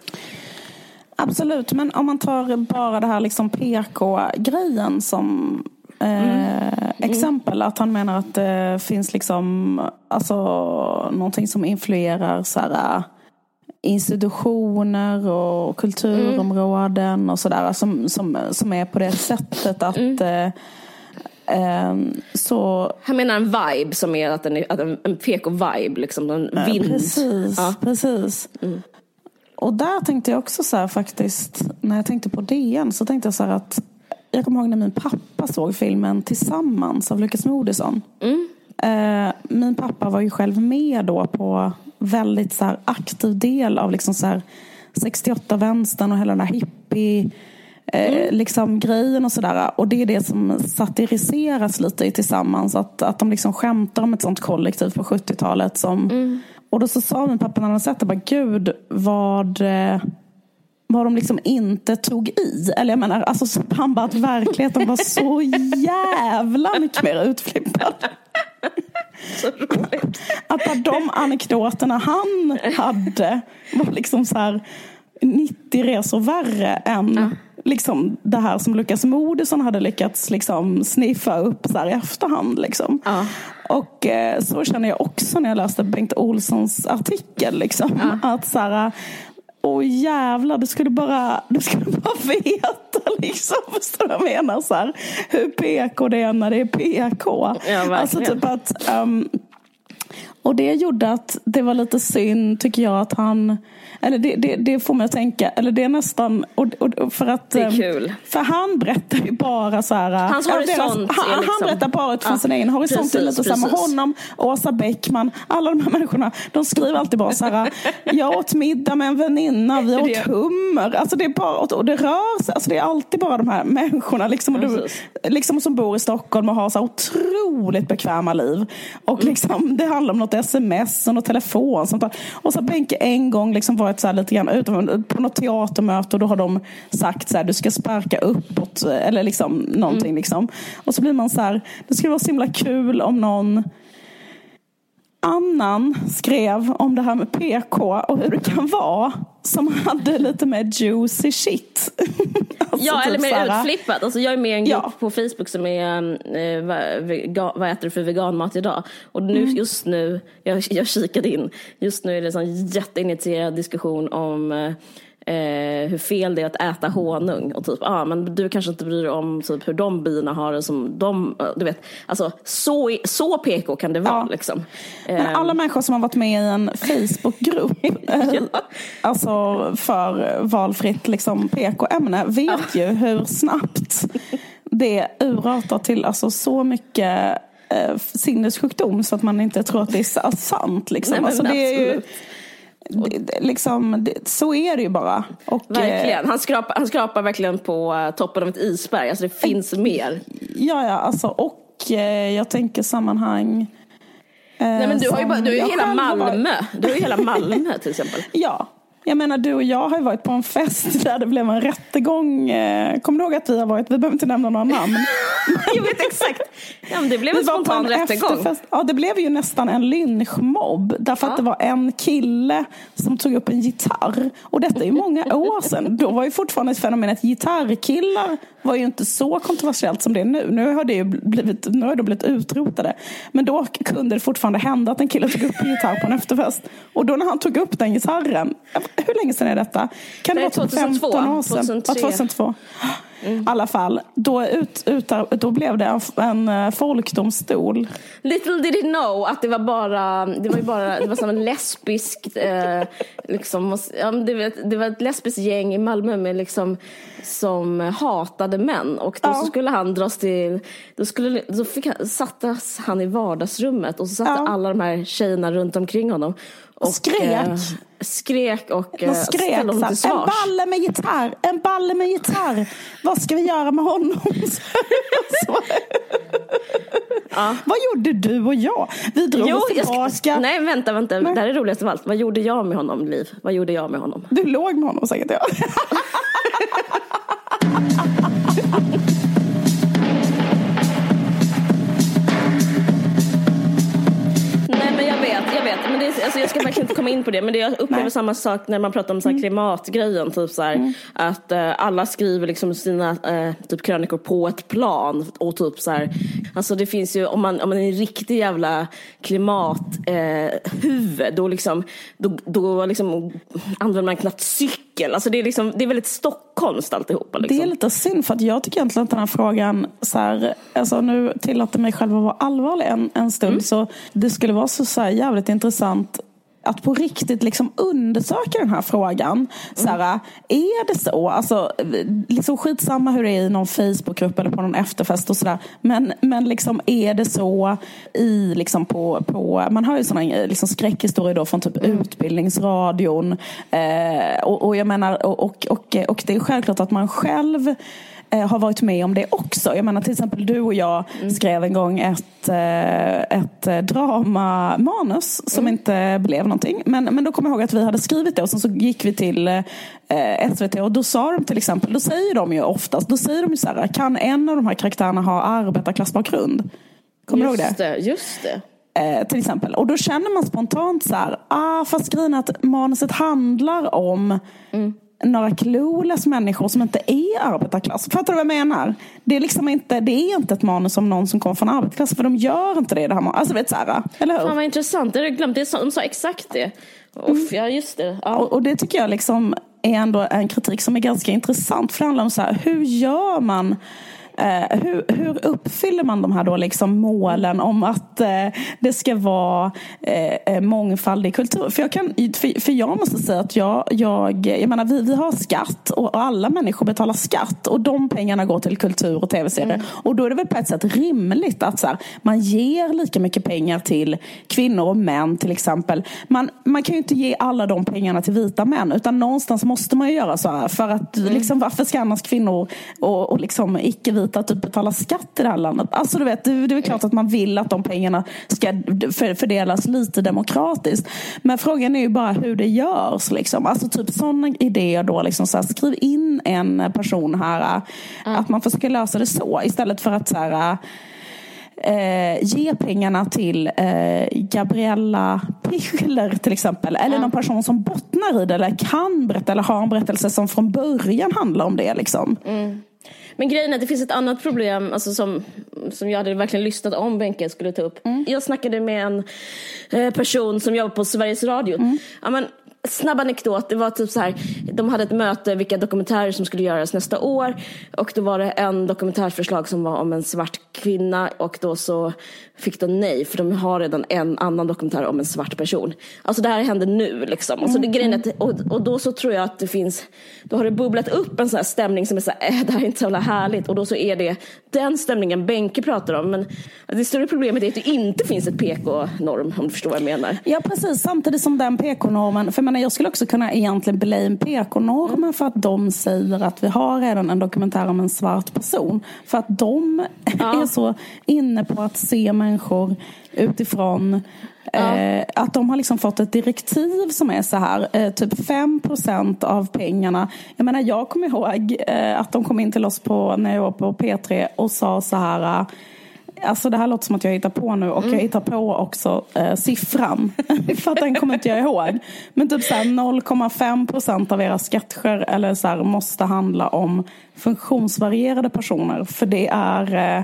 Absolut, men om man tar bara det här liksom PK-grejen som eh, mm. exempel. Att han menar att det finns liksom alltså, någonting som influerar så här, institutioner och kulturområden mm. och sådär. Som, som, som är på det sättet att mm. eh, Um, så... Han menar en vibe som är att, den är, att en, en PK-vibe, liksom en vind. Precis, ja. precis. Mm. Och där tänkte jag också så här faktiskt, när jag tänkte på DN så tänkte jag så här att jag kommer ihåg när min pappa såg filmen Tillsammans av Lukas Moodysson. Mm. Uh, min pappa var ju själv med då på väldigt så aktiv del av liksom så här 68-vänstern och hela den här hippie eh, mm. liksom grejen och sådär. Och det är det som satiriseras lite i Tillsammans. Att, att de liksom skämtar om ett sånt kollektiv på 70-talet. Som, mm. Och då så sa min pappa när han sett det, bara, gud vad, eh, vad de liksom inte tog i. Eller jag menar, alltså, han bara att verkligheten var så jävla mycket mer utflippad. Så roligt. Att de anekdoterna han hade var liksom så här 90 resor värre än ja. liksom det här som Lukas Moodysson hade lyckats liksom sniffa upp så i efterhand. Liksom. Ja. Och eh, så känner jag också när jag läste Bengt Olssons artikel. Liksom, ja. Att så här, Åh jävlar, du skulle bara, du skulle bara veta liksom. Förstår du vad jag menar? Så här, hur PK det är när det är PK. Ja, alltså typ att um, och det gjorde att det var lite synd, tycker jag, att han eller det, det, det, får mig att tänka, eller det är nästan, och, och för att... Det är ehm, kul. För han berättar ju bara så här... Hans horisont deras, han, liksom, han berättar bara utifrån ja, sin egen horisont. Precis, lite precis. honom, Åsa Bäckman, alla de här människorna. De skriver alltid bara så här, (laughs) jag åt middag med en väninna, vi åt hummer. Alltså det är bara, och det rör sig, alltså det är alltid bara de här människorna liksom, och du, liksom som bor i Stockholm och har så otroligt bekväma liv. Och liksom, det handlar om något sms och något telefon. Sånt där. Och så Benke en gång liksom var varit så lite grann utom, på något teatermöte och då har de sagt så här, du ska sparka uppåt eller liksom någonting mm. liksom. Och så blir man så här, det skulle vara så himla kul om någon annan skrev om det här med PK och hur det kan vara som hade lite mer juicy shit. (laughs) alltså ja, typ eller mer utflippat. Alltså jag är med i en grupp ja. på Facebook som är eh, vad, vad äter du för veganmat idag? Och nu, mm. just nu, jag, jag kikade in, just nu är det en jätteinitierad diskussion om eh, eh, hur fel det är att äta honung. Och typ, ah, men du kanske inte bryr dig om typ, hur de bina har det som de, du vet. Alltså så, så PK kan det vara ja. liksom. Men ehm. alla människor som har varit med i en Facebookgrupp (laughs) eh, ja. alltså för valfritt liksom, PK-ämne vet ja. ju hur snabbt det urartar till alltså, så mycket eh, sinnessjukdom så att man inte tror att det är sant. Liksom. Nej, alltså, det är ju, det, liksom, det, så är det ju bara. Och, verkligen. Han skrapar, han skrapar verkligen på uh, toppen av ett isberg. Alltså det finns äh, mer. Ja, ja. Alltså, och jag tänker sammanhang. Nej, men du har ju, bara, du har ju hela Malmö. Du har ju hela Malmö till exempel. (laughs) ja, jag menar du och jag har ju varit på en fest där det blev en rättegång. Eh, kommer du ihåg att vi har varit, vi behöver inte nämna några namn. (laughs) jag vet exakt. Ja, men det blev en spontan en rättegång. Efterfest. Ja det blev ju nästan en lynchmobb. Därför ja. att det var en kille som tog upp en gitarr. Och detta är ju många (laughs) år sedan. Då var ju fortfarande ett fenomen att gitarrkillar var ju inte så kontroversiellt som det är nu. Nu har det ju blivit, nu har det blivit utrotade. Men då kunde det fortfarande hända att en kille tog upp en gitarr på en efterfest. Och då när han tog upp den gitarren, (laughs) hur länge sedan är detta? Kan det, det vara 2002, 15 år sedan? 2003. Ja, 2002. I alla fall, då, ut, ut, då blev det en, en eh, folkdomstol. Little did he know att det var bara, det var ju bara, det var som en lesbisk, eh, liksom, det, var, det var ett lesbiskt gäng i Malmö med liksom, som hatade män och då Ja. skulle han dras till, då, skulle, då fick han, sattes han i vardagsrummet och så satt Ja. alla de här tjejerna runt omkring honom. Och, skrek. eh, skrek och De eh, skrek ställde honom till här, en svars. balle med gitarr, en balle med gitarr. Vad ska vi göra med honom? (laughs) Så. Vad gjorde du och jag? Vi drog oss jag ska- tillbaka. nej vänta, vänta. Nej. Det här är roligast av allt. Vad gjorde jag med honom, Liv? Vad gjorde jag med honom? Du låg med honom säkert ja. (laughs) jag vet. Men det är, alltså, jag ska verkligen inte komma in på det. Men det, jag upplever Nej. samma sak när man pratar om så här, klimatgrejen. Typ så här, Att eh, alla skriver liksom sina eh, typ krönikor på ett plan. Och typ så här, alltså det finns ju, om man, om man är en riktig jävla klimathuvud, eh, huvud, då, liksom, då, då liksom använder man knappt cykel. Alltså det är, liksom, det är väldigt stockholmskt alltihopa. Liksom. Det är lite synd för att jag tycker egentligen att den här frågan, så här, alltså nu tillåter mig själv att vara allvarlig en, en stund. Mm. Så det skulle vara så, så här, jävligt intressant att på riktigt liksom undersöka den här frågan. Så här, är det så? Alltså, liksom skitsamma hur det är i någon Facebookgrupp eller på någon efterfest och sådär. Men, men liksom, är det så i, liksom på, på, man har ju sådana liksom skräckhistorier då från typ Utbildningsradion. Eh, och, och jag menar, och, och, och, och det är självklart att man själv har varit med om det också. Jag menar till exempel du och jag skrev en gång ett, eh, ett eh, dramamanus som inte blev någonting. Men, men då kommer jag ihåg att vi hade skrivit det och sen så gick vi till eh, SVT och då sa de till exempel, då säger de ju oftast, då säger de ju så här, kan en av de här karaktärerna ha arbetarklassbakgrund? Kommer du ihåg det? Just det, just det. Eh, till exempel. Och då känner man spontant så här, ah, fast grejen att manuset handlar om några clueless människor som inte är arbetarklass. Fattar du vad jag menar? Det är liksom inte, det är inte ett manus om någon som kommer från arbetarklass, för de gör inte det i det här manuset. Alltså vet så här, eller hur? Fan vad intressant, det hade jag glömt. Det sa- De sa exakt det. Uff, ja just det. Ja. Och, och det tycker jag liksom är ändå en kritik som är ganska intressant. För det handlar om så här, hur gör man Eh, hur, hur uppfyller man de här då liksom målen om att eh, det ska vara eh, eh, mångfald i kultur? För jag, kan, för, för jag måste säga att jag, jag, jag menar, vi, vi har skatt och, och alla människor betalar skatt och de pengarna går till kultur och tv-serier. Och då är det väl på ett sätt rimligt att så här, man ger lika mycket pengar till kvinnor och män till exempel. Man, man kan ju inte ge alla de pengarna till vita män utan någonstans måste man ju göra så här. För att liksom, varför ska annars kvinnor och, och liksom icke-vita typ betala skatt i det här landet? Alltså du vet, det, det är klart att man vill att de pengarna ska för, fördelas lite demokratiskt. Men frågan är ju bara hur det görs. Liksom. Alltså typ sådana idéer då, liksom, så här, skriv in en person här. Att man försöker lösa det så istället för att så här, eh, ge pengarna till eh, Gabriella Pichler till exempel. Eller någon person som bottnar i det eller kan berätta eller har en berättelse som från början handlar om det. Liksom. Men grejen är att det finns ett annat problem alltså som, som jag hade verkligen lyssnat om Benke skulle ta upp. Jag snackade med en eh, person som jobbar på Sveriges Radio. Ja, men, snabb anekdot, det var typ så här, de hade ett möte vilka dokumentärer som skulle göras nästa år. Och då var det en dokumentärförslag som var om en svart kvinna och då så fick de nej för de har redan en annan dokumentär om en svart person. Alltså det här händer nu liksom. Alltså det, grejen att, och, och då så tror jag att det finns, då har det bubblat upp en sån här stämning som är så här, äh, det här är inte så jävla härligt. Och då så är det den stämningen Benke pratar om. Men det större problemet är att det inte finns ett PK-norm om du förstår vad jag menar. Ja precis, samtidigt som den PK-normen, för menar, jag skulle också kunna egentligen blame PK-normen för att de säger att vi har redan en dokumentär om en svart person. För att de är så inne på att se människor utifrån Eh, att de har liksom fått ett direktiv som är så här, eh, typ 5% av pengarna. Jag menar jag kommer ihåg eh, att de kom in till oss på, när jag var på P3 och sa så här Alltså det här låter som att jag hittar på nu och jag hittar på också eh, siffran. (laughs) för att den kommer inte jag ihåg. Men typ så här 0,5 procent av era sketcher eller så här, måste handla om funktionsvarierade personer. För det är eh,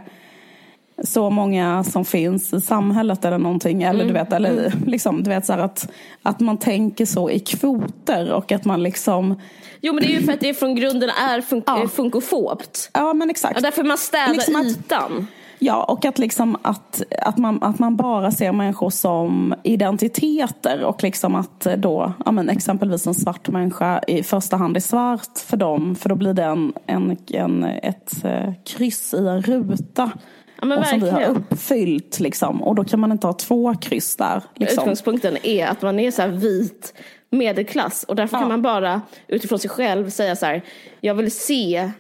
så många som finns i samhället eller någonting. Eller Mm. du vet, eller liksom, du vet så att, att man tänker så i kvoter och att man liksom, Jo men det är ju för att det från grunden är fun- Ja. funkofobt. ja men exakt. Ja, därför man städar Liksom att- ytan. Ja, och att, liksom att, att, man, att man bara ser människor som identiteter och liksom att då ja, men exempelvis en svart människa i första hand är svart för dem för då blir det en, en, en, ett eh, kryss i en ruta. Ja, men och som vi har verkligen. uppfyllt liksom. Och då kan man inte ha två kryss där. Liksom. Utgångspunkten är att man är så vit medelklass och därför Ja. kan man bara utifrån sig själv säga så här. Jag vill se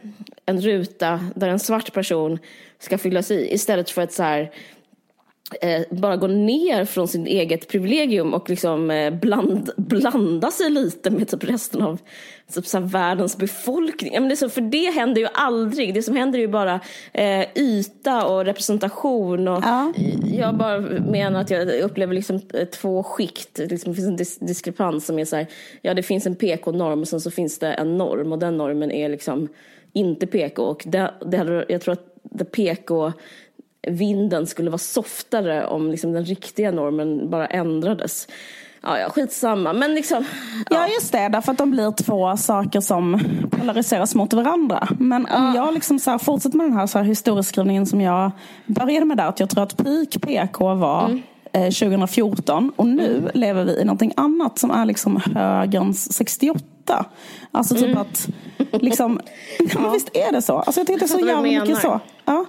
en ruta där en svart person ska fyllas i istället för att så här eh, bara gå ner från sin eget privilegium och liksom eh, bland, blanda sig lite med typ resten av typ så här, världens befolkning. Ja, men det så, för det händer ju aldrig. Det som händer är ju bara eh, yta och representation. Och Ja. Jag bara menar att jag upplever liksom eh, två skikt. Liksom, det finns en dis- diskrepans som är så här, ja det finns en PK-norm och sen så finns det en norm och den normen är liksom inte PK. Och det, det hade, jag tror att det PK vinden skulle vara softare om liksom den riktiga normen bara ändrades. Ja, ja, skitsamma. Men liksom, Ja just det, därför att de blir två saker som polariseras mot varandra. Men om jag liksom så här fortsätter med den här, så här historieskrivningen som jag började med där, att jag tror att peak PK var eh, 2014 och nu lever vi i någonting annat som är liksom högerns 68. Alltså typ att, liksom, (laughs) ja. men visst är det så? Alltså jag tycker det är så jävla mycket så. Ja.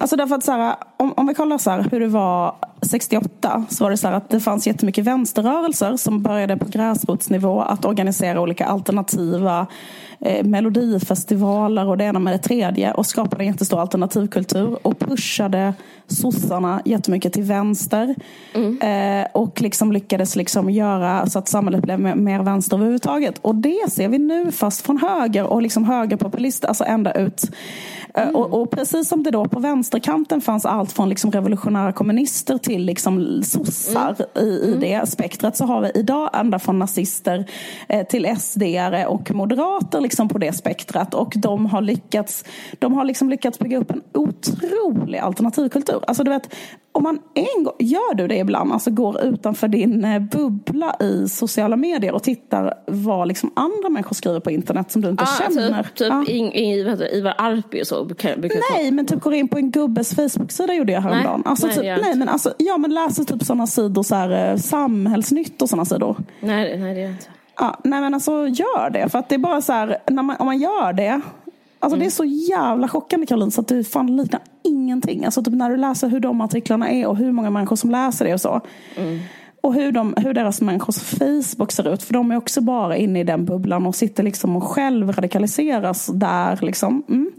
Alltså därför att så här, om, om vi kollar så här, hur det var 68 så var det så här att det fanns jättemycket vänsterrörelser som började på gräsrotsnivå att organisera olika alternativa eh, melodifestivaler och det ena med det tredje och skapade en jättestor alternativkultur och pushade sossarna jättemycket till vänster eh, och liksom lyckades liksom göra så att samhället blev mer, mer vänster överhuvudtaget. Och det ser vi nu fast från höger och liksom högerpopulister, alltså ända ut Eh, Och, och precis som det då på vänsterkanten fanns allt från liksom revolutionära kommunister till liksom sossar i, i det spektrat så har vi idag ända från nazister eh, till sd och moderater liksom på det spektrat. Och de har lyckats, de har liksom lyckats bygga upp en otrolig alternativkultur. Alltså du vet, om man en gång, gör du det ibland, alltså går utanför din eh, bubbla i sociala medier och tittar vad liksom andra människor skriver på internet som du inte ah, känner. typ, typ vad heter det, Ivar Arpi och så. Nej, men typ går in på en gubbes Facebook-sida gjorde jag häromdagen. Nej, alltså, nej, typ, jag nej, men alltså, ja, men läser typ sådana sidor, så här, eh, samhällsnytt och sådana sidor. Nej, nej, det gör jag inte. Ja, nej men alltså gör det. För att det är bara så här, när man, om man gör det. Alltså Mm. det är så jävla chockande Caroline så att det fan liknar ingenting. Alltså typ när du läser hur de artiklarna är och hur många människor som läser det och så. Mm. Och hur, de, hur deras människors Facebook ser ut. För de är också bara inne i den bubblan och sitter liksom och själv radikaliseras där liksom. Mm.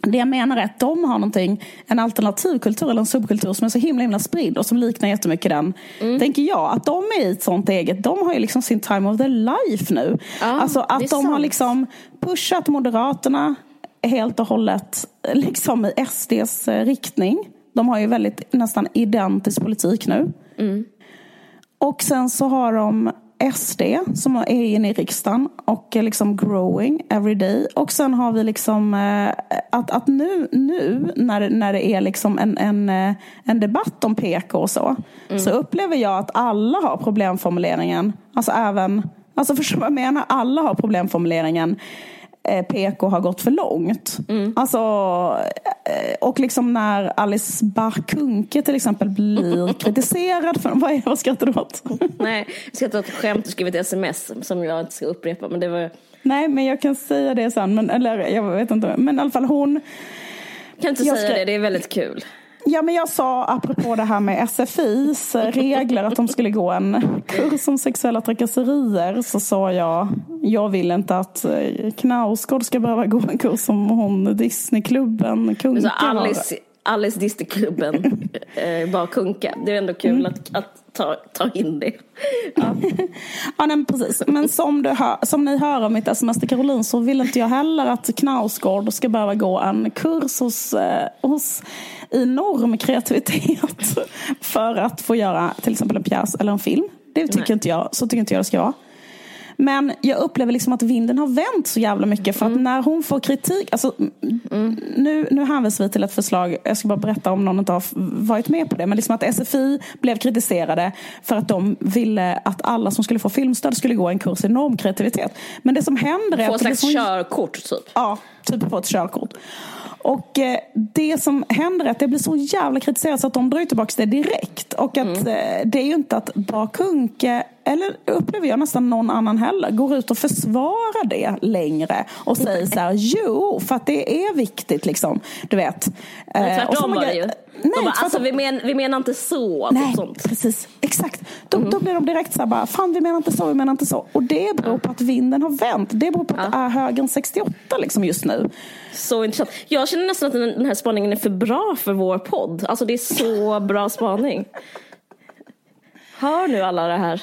Det jag menar är att de har någonting, en alternativkultur eller en subkultur som är så himla himla spridd och som liknar jättemycket den. Mm. Tänker jag, att de är i ett sånt eget, de har ju liksom sin time of their life nu. Ja, alltså att de har sant. liksom pushat Moderaterna helt och hållet liksom i SDs eh, riktning. De har ju väldigt nästan identisk politik nu. Och sen så har de SD som är inne i riksdagen och är liksom growing every day. Och sen har vi liksom eh, att, att nu, nu när, när det är liksom en, en, eh, en debatt om PK och så. Så upplever jag att alla har problemformuleringen. Alltså även, alltså (laughs) förstår du vad jag menar? Alla har problemformuleringen. Eh, PK har gått för långt. Alltså, eh, och liksom när Alice Bah Kuhnke till exempel blir (laughs) kritiserad för, vad, är, vad skrattar du åt? (laughs) Nej, jag ska ta ett skämt och skriva ett sms som jag inte ska upprepa. Men det var... Nej, men jag kan säga det sen. Men, eller jag vet inte. Men i alla fall hon. Kan inte Jag säga ska- det, det är väldigt kul. Ja, men jag sa apropå det här med SFIs regler att de skulle gå en kurs om sexuella trakasserier. Så sa jag, jag vill inte att eh, Knausgård ska behöva gå en kurs om hon Disneyklubben Kunka Så. Alice, Alice Disneyklubben eh, bara kunka. Det är ändå kul att, att ta, ta in det. Ja. Ja, nej, precis. Men som, du hör, som ni hör av mitt sms till Caroline så vill inte jag heller att Knausgård ska behöva gå en kurs hos, eh, hos i normkreativitet (laughs) för att få göra till exempel en pjäs eller en film. Det tycker Nej. inte jag, så tycker inte jag det ska vara. Men jag upplever liksom att vinden har vänt så jävla mycket. För att Mm. när hon får kritik, alltså, nu, nu hänvisar vi till ett förslag, jag ska bara berätta om någon inte har varit med på det. Men liksom att SFI blev kritiserade för att de ville att alla som skulle få filmstöd skulle gå en kurs i normkreativitet. Men det som händer är Få att ett slags sån körkort typ. Ja, typ på ett körkort. Och eh, det som händer är att det blir så jävla kritiserat så att de drar tillbaka det direkt. Och att Mm. eh, det är ju inte att Bakunke, eller upplever jag nästan någon annan heller, går ut och försvarar det längre. Och säger så här, jo, för att det är viktigt liksom. Du vet. Men Eh, och så tvärtom var det ju. Nej, de bara, alltså, vi, men, vi menar inte så. Nej, Typ sånt. precis. Exakt. Då, Mm. då blir de direkt så här bara, fan vi menar inte så, vi menar inte så. Och det beror på att vinden har vänt. Det beror på att det är högern 68 liksom just nu. Så intressant. Jag känner nästan att den, den här spaningen är för bra för vår podd. Alltså det är så bra spaning. Hör nu alla det här.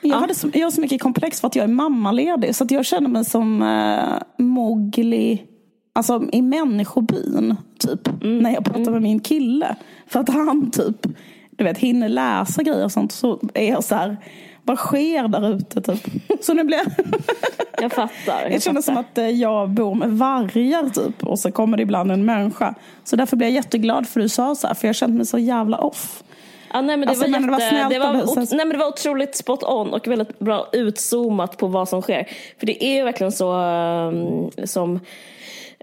Jag, hade så, jag har så mycket komplex för att jag är mammaledig. Så att jag känner mig som eh, Mowgli alltså, i människobyn. Typ, När jag pratar med min kille. För att han typ du vet, hinner läsa grejer och sånt. Så är jag så här, vad sker där ute typ? (laughs) Så nu blir jag... (laughs) Jag fattar. Jag Jag känner som fattar. att eh, jag bor med vargar typ. Och så kommer det ibland en människa. Så därför blir jag jätteglad för du sa så här. För jag kände mig så jävla off. Ja, nej, men det, Alltså, var menar, det var jätte, det, var, ot- nej, men det var otroligt spot on och väldigt bra utzoomat på vad som sker. För det är ju verkligen så um, som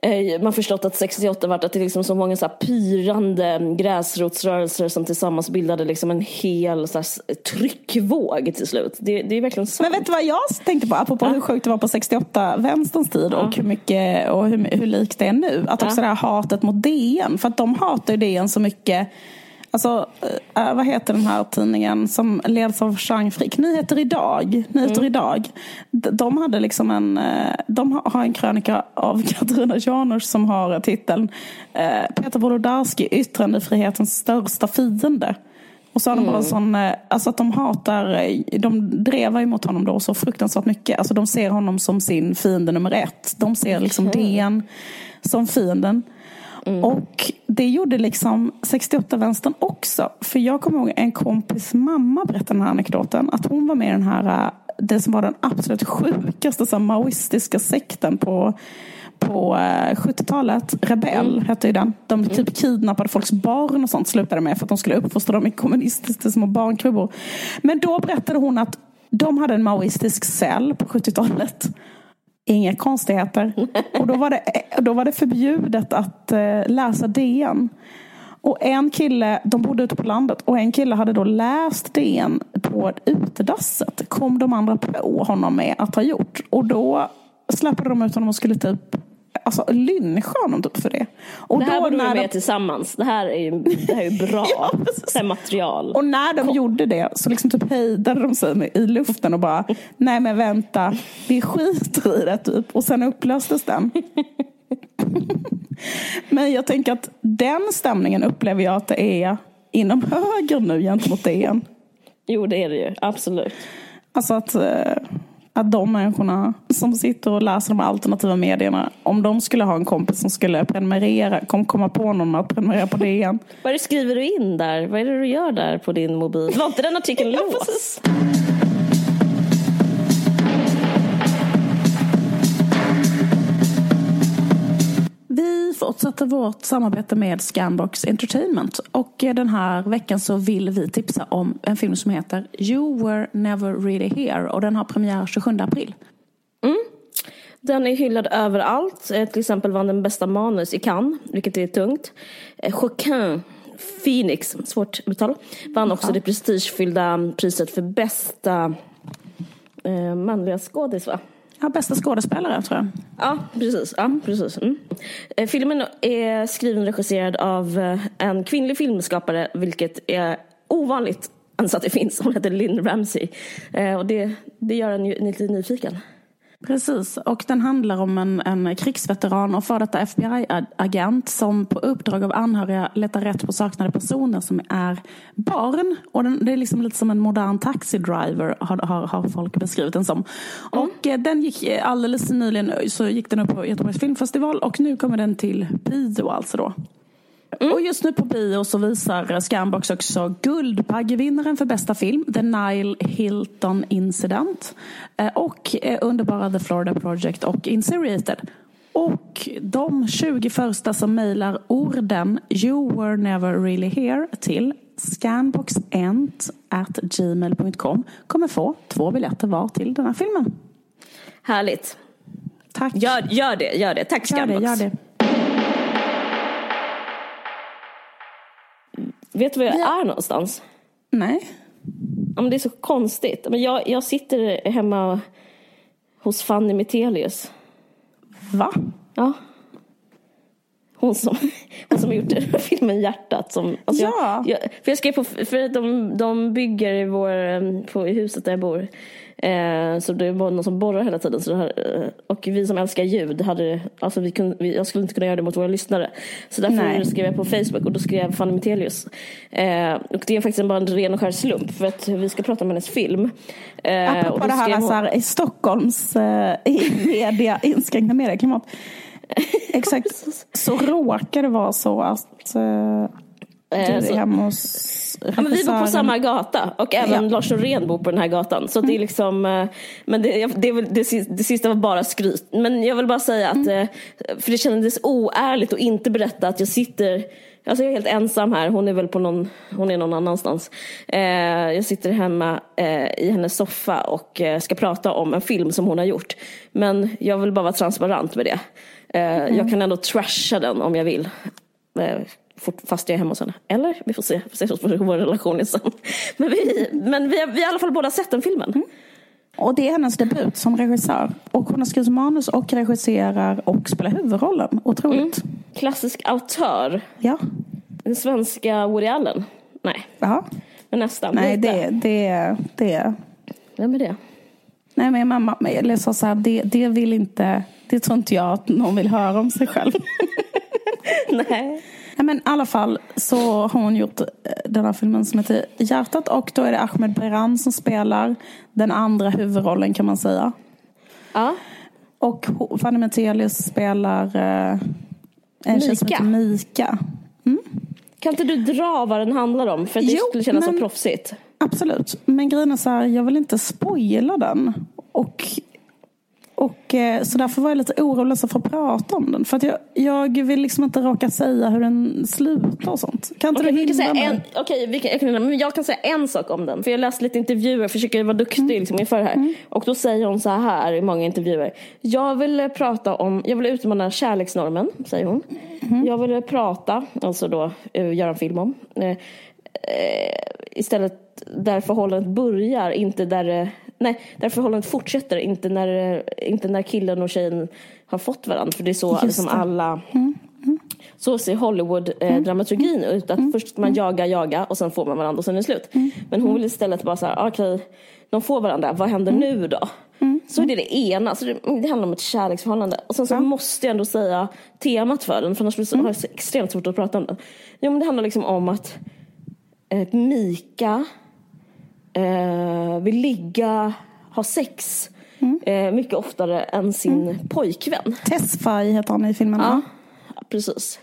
eh, man förstått att 68 varit att det är liksom så många så pyrande gräsrotsrörelser som tillsammans bildade liksom en hel så tryckvåg till slut. Det, det är verkligen sant. Men vet du vad jag tänkte på? Apropå hur sjukt det var på 68, vänsterns tid och hur mycket och hur, hur likt det är nu. Att också det här hatet mot DN. För att de hatar ju DN så mycket. Alltså, äh, vad heter den här tidningen som leds av Jean Frick? Nyheter idag. Nyheter idag. D- De hade liksom en, eh, de har- en krönika av (laughs) Katarina Janouch som har titeln eh, Peter Wolodarski, yttrandefrihetens största fiende. Och så har de bara en sån, eh, alltså att de hatar, de drevar ju mot honom då så fruktansvärt mycket. Alltså de ser honom som sin fiende nummer ett. De ser liksom DN som fienden. Och det gjorde liksom 68-vänstern också. För jag kommer ihåg en kompis mamma berättade den här anekdoten. Att hon var med i den här, eh, det som var den absolut sjukaste så här, maoistiska sekten på på eh, 70-talet, Rebell hette ju den. De typ kidnappade folks barn och sånt slutade med för att de skulle uppfostra dem i kommunistiskt små barnkrubbor. Men då berättade hon att de hade en maoistisk cell på 70-talet. Inga konstigheter. (laughs) Och då var det, då var det förbjudet att eh, läsa DN. Och en kille, de bodde ute på landet, och en kille hade då läst DN på utedasset. Kom de andra på honom med att ha gjort. Och då släppte de ut honom och skulle typ alltså, lyncha honom typ för det. Och det här då borde vi med de- tillsammans. Det här är ju, det här är ju (laughs) bra Ja, det här material. Och när de gjorde det så liksom typ hejdade de sig med- i luften och bara (laughs) Nej men vänta, vi skiter i det typ. Och sen upplöstes den. (laughs) men jag tänker att den stämningen upplever jag att det är inom höger nu gentemot DN. Jo, det är det ju. Absolut. Alltså att, eh, att de människorna som sitter och läser de alternativa medierna, om de skulle ha en kompis som skulle prenumerera, kom komma på någon med att prenumerera på DN. (laughs) Vad är det skriver du in där? Vad är det du gör där på din mobil? Var inte den artikeln (laughs) Ja, låst? precis. Vi fortsätter vårt samarbete med Scanbox Entertainment. Och den här veckan så vill vi tipsa om en film som heter You were never really here. Och den har premiär 27 april. Den är hyllad överallt. Eh, Till exempel vann den bästa manus i Cannes, vilket är tungt. Eh, Joaquin Phoenix, svårt uttal, vann också det prestigefyllda priset för bästa eh, manliga skådis, va? Ja, bästa skådespelare tror jag. Ja, precis. Ja, precis. Mm. Eh, filmen är skriven och regisserad av eh, en kvinnlig filmskapare, vilket är ovanligt ens att det finns. Hon heter Lynn Ramsey. Eh, och det, det gör en ju lite nyfiken. Precis, och den handlar om en, en krigsveteran och före detta FBI-agent som på uppdrag av anhöriga letar rätt på saknade personer som är barn. Och den, det är liksom lite som en modern taxidriver har, har, har folk beskrivit den som. Och eh, den gick eh, alldeles nyligen så gick den upp på Göteborgs filmfestival och nu kommer den till bio alltså då. Och just nu på bio så visar Scanbox också Guldbaggevinnaren för bästa film, The Nile Hilton Incident. Eh, och eh, underbara The Florida Project och Inseriated. Och de 20 första som mejlar orden You were never really here till scanboxent at gmail.com kommer få två biljetter var till den här filmen. Härligt. Tack. Gör, gör det, gör det. Tack Gör det, Scanbox. gör det. Vet du var jag Ja. är någonstans? Nej. Ja, men det är så konstigt. Men jag, jag sitter hemma hos Fanny Metelius. Va? Ja. Hon som, (laughs) hon som har gjort filmen Hjärtat. Som, alltså Ja. jag, jag, för jag skrev på, för de, de bygger i, vår, på, i huset där jag bor. Eh, så det var någon som borrar hela tiden. Så det här, eh, och vi som älskar ljud, hade, alltså vi kunde, vi, jag skulle inte kunna göra det mot våra lyssnare. Så därför Nej. skrev jag på Facebook och då skrev Fanny Metelius. Eh, och det är faktiskt bara en ren och skär slump för att vi ska prata om hennes film. Eh, och Apropå då det här, hon- så här i Stockholms eh, i media, inskränkta medieklimat. (laughs) Exakt. Så råkar det vara så att eh, du Eh, är hemma hos Ja, men vi bor på samma gata och även Ja. Mm. Lars Norén bor på den här gatan. Så det är liksom, eh, men det, det, det, det sista var bara skryt. Men jag vill bara säga att, Mm. eh, för det kändes oärligt att inte berätta att jag sitter Alltså jag är helt ensam här, hon är väl på någon, hon är någon annanstans. Eh, jag sitter hemma eh, i hennes soffa och eh, ska prata om en film som hon har gjort. Men jag vill bara vara transparent med det. Mm. Jag kan ändå trasha den om jag vill. Fast jag är hemma hos henne. Eller? Vi får se, vi får se hur vår relation är sen. Men, vi, men vi, har, vi har i alla fall båda sett den filmen. Mm. Och det är hennes debut som regissör. Och hon har skrivit manus och regisserar och spelar huvudrollen. Otroligt. Klassisk autör. Ja. Den svenska Woody Allen. Nej, Jaha. men nästan. Nej, Lite. det, det, det. Vem är det? Nej, men mamma eller så så här, det, det vill inte, det tror inte jag att någon vill höra om sig själv. (laughs) Nej. Nej, men i alla fall så har hon gjort eh, den här filmen som heter Hjärtat och då är det Ahmed Beran som spelar den andra huvudrollen kan man säga. Ja. Och Fanny Metelius spelar eh, en tjej som Mika. heter Mika. Kan inte du dra vad den handlar om? För det Jo, skulle kännas så men- proffsigt. Absolut. Men grejen är så här, jag vill inte spoila den. Och, och eh, så därför var jag lite orolig för att prata om den. För att jag, jag vill liksom inte råka säga hur den slutar och sånt. Kan inte Okej, du hindra säga en, okej, kan, jag, kan, jag kan säga en sak om den. För jag läste lite intervjuer, försöker vara duktig Mm. liksom, inför det här. Och då säger hon så här i många intervjuer. Jag vill eh, prata om, jag vill utmana kärleksnormen, säger hon. Mm. Jag vill eh, prata, alltså då göra en film om. Eh, istället där förhållandet börjar, inte där eh, Nej, där förhållandet fortsätter, inte när, eh, inte när killen och tjejen har fått varandra. För det är så liksom det. Mm, alla så ser Hollywood-dramaturgin ut. Att först man jagar, jagar och sen får man varandra och sen är det slut. Mm. Men hon vill istället bara så här, okej, de får varandra, vad händer Mm. nu då? Så är det det ena, så det, det handlar om ett kärleksförhållande. Och sen så måste jag ändå säga temat för den, för annars blir det Mm. har jag extremt svårt att prata om den. Jo men det handlar liksom om att eh, Mika eh, vill ligga, ha sex Mm. eh, mycket oftare än sin pojkvän. Tesfaye heter han i filmen. Ja, va? precis.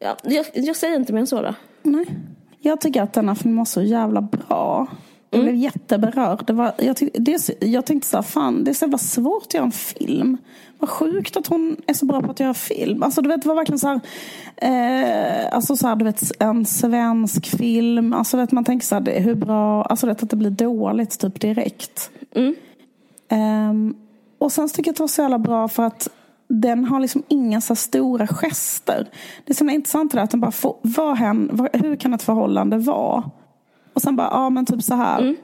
Ja, jag, jag säger inte mer än så då. Nej. Jag tycker att denna film var så jävla bra. Jag blev jätteberörd. Det var, jag, tyck, det, jag tänkte så här, fan det är så jävla svårt att göra en film. Vad sjukt att hon är så bra på att göra film. Alltså du vet, det var verkligen så här, eh, alltså så här, du vet en svensk film. Alltså vet, man tänker så här, det, hur bra, alltså vet, att det blir dåligt typ direkt. Ehm, och sen tycker jag att det var så jävla bra för att den har liksom inga så stora gester. Det är så intressant det där att den bara får, vad hän, vad, hur kan ett förhållande vara? Och sen bara, ja men typ så här.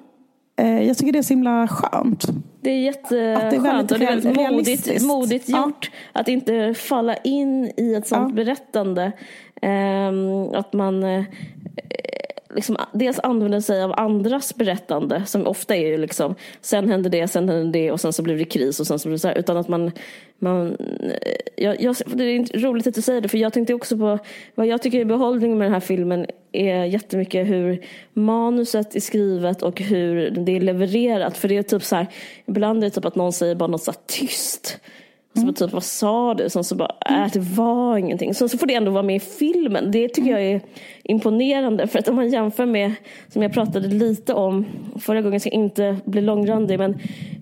Eh, jag tycker det är så himla skönt. Det är jätteskönt Att det är väldigt och det är väldigt modigt, modigt Ja. gjort. Att inte falla in i ett sånt Ja. berättande. Ehm, att man eh, liksom, dels använder sig av andras berättande som ofta är ju liksom sen hände det, sen hände det och sen så blev det kris och sen så blev det så här. Utan att man, man eh, jag, jag, det är roligt att du säger det för jag tänkte också på vad jag tycker är behållningen med den här filmen är jättemycket hur manuset är skrivet och hur det är levererat. För det är typ så här, ibland är det typ att någon säger bara något så här tyst. Så bara, typ, vad sa du? Sen så bara, äh, det var ingenting. Sen så får det ändå vara med i filmen. Det tycker jag är imponerande. För att om man jämför med, som jag pratade lite om förra gången, ska inte bli långrandig, men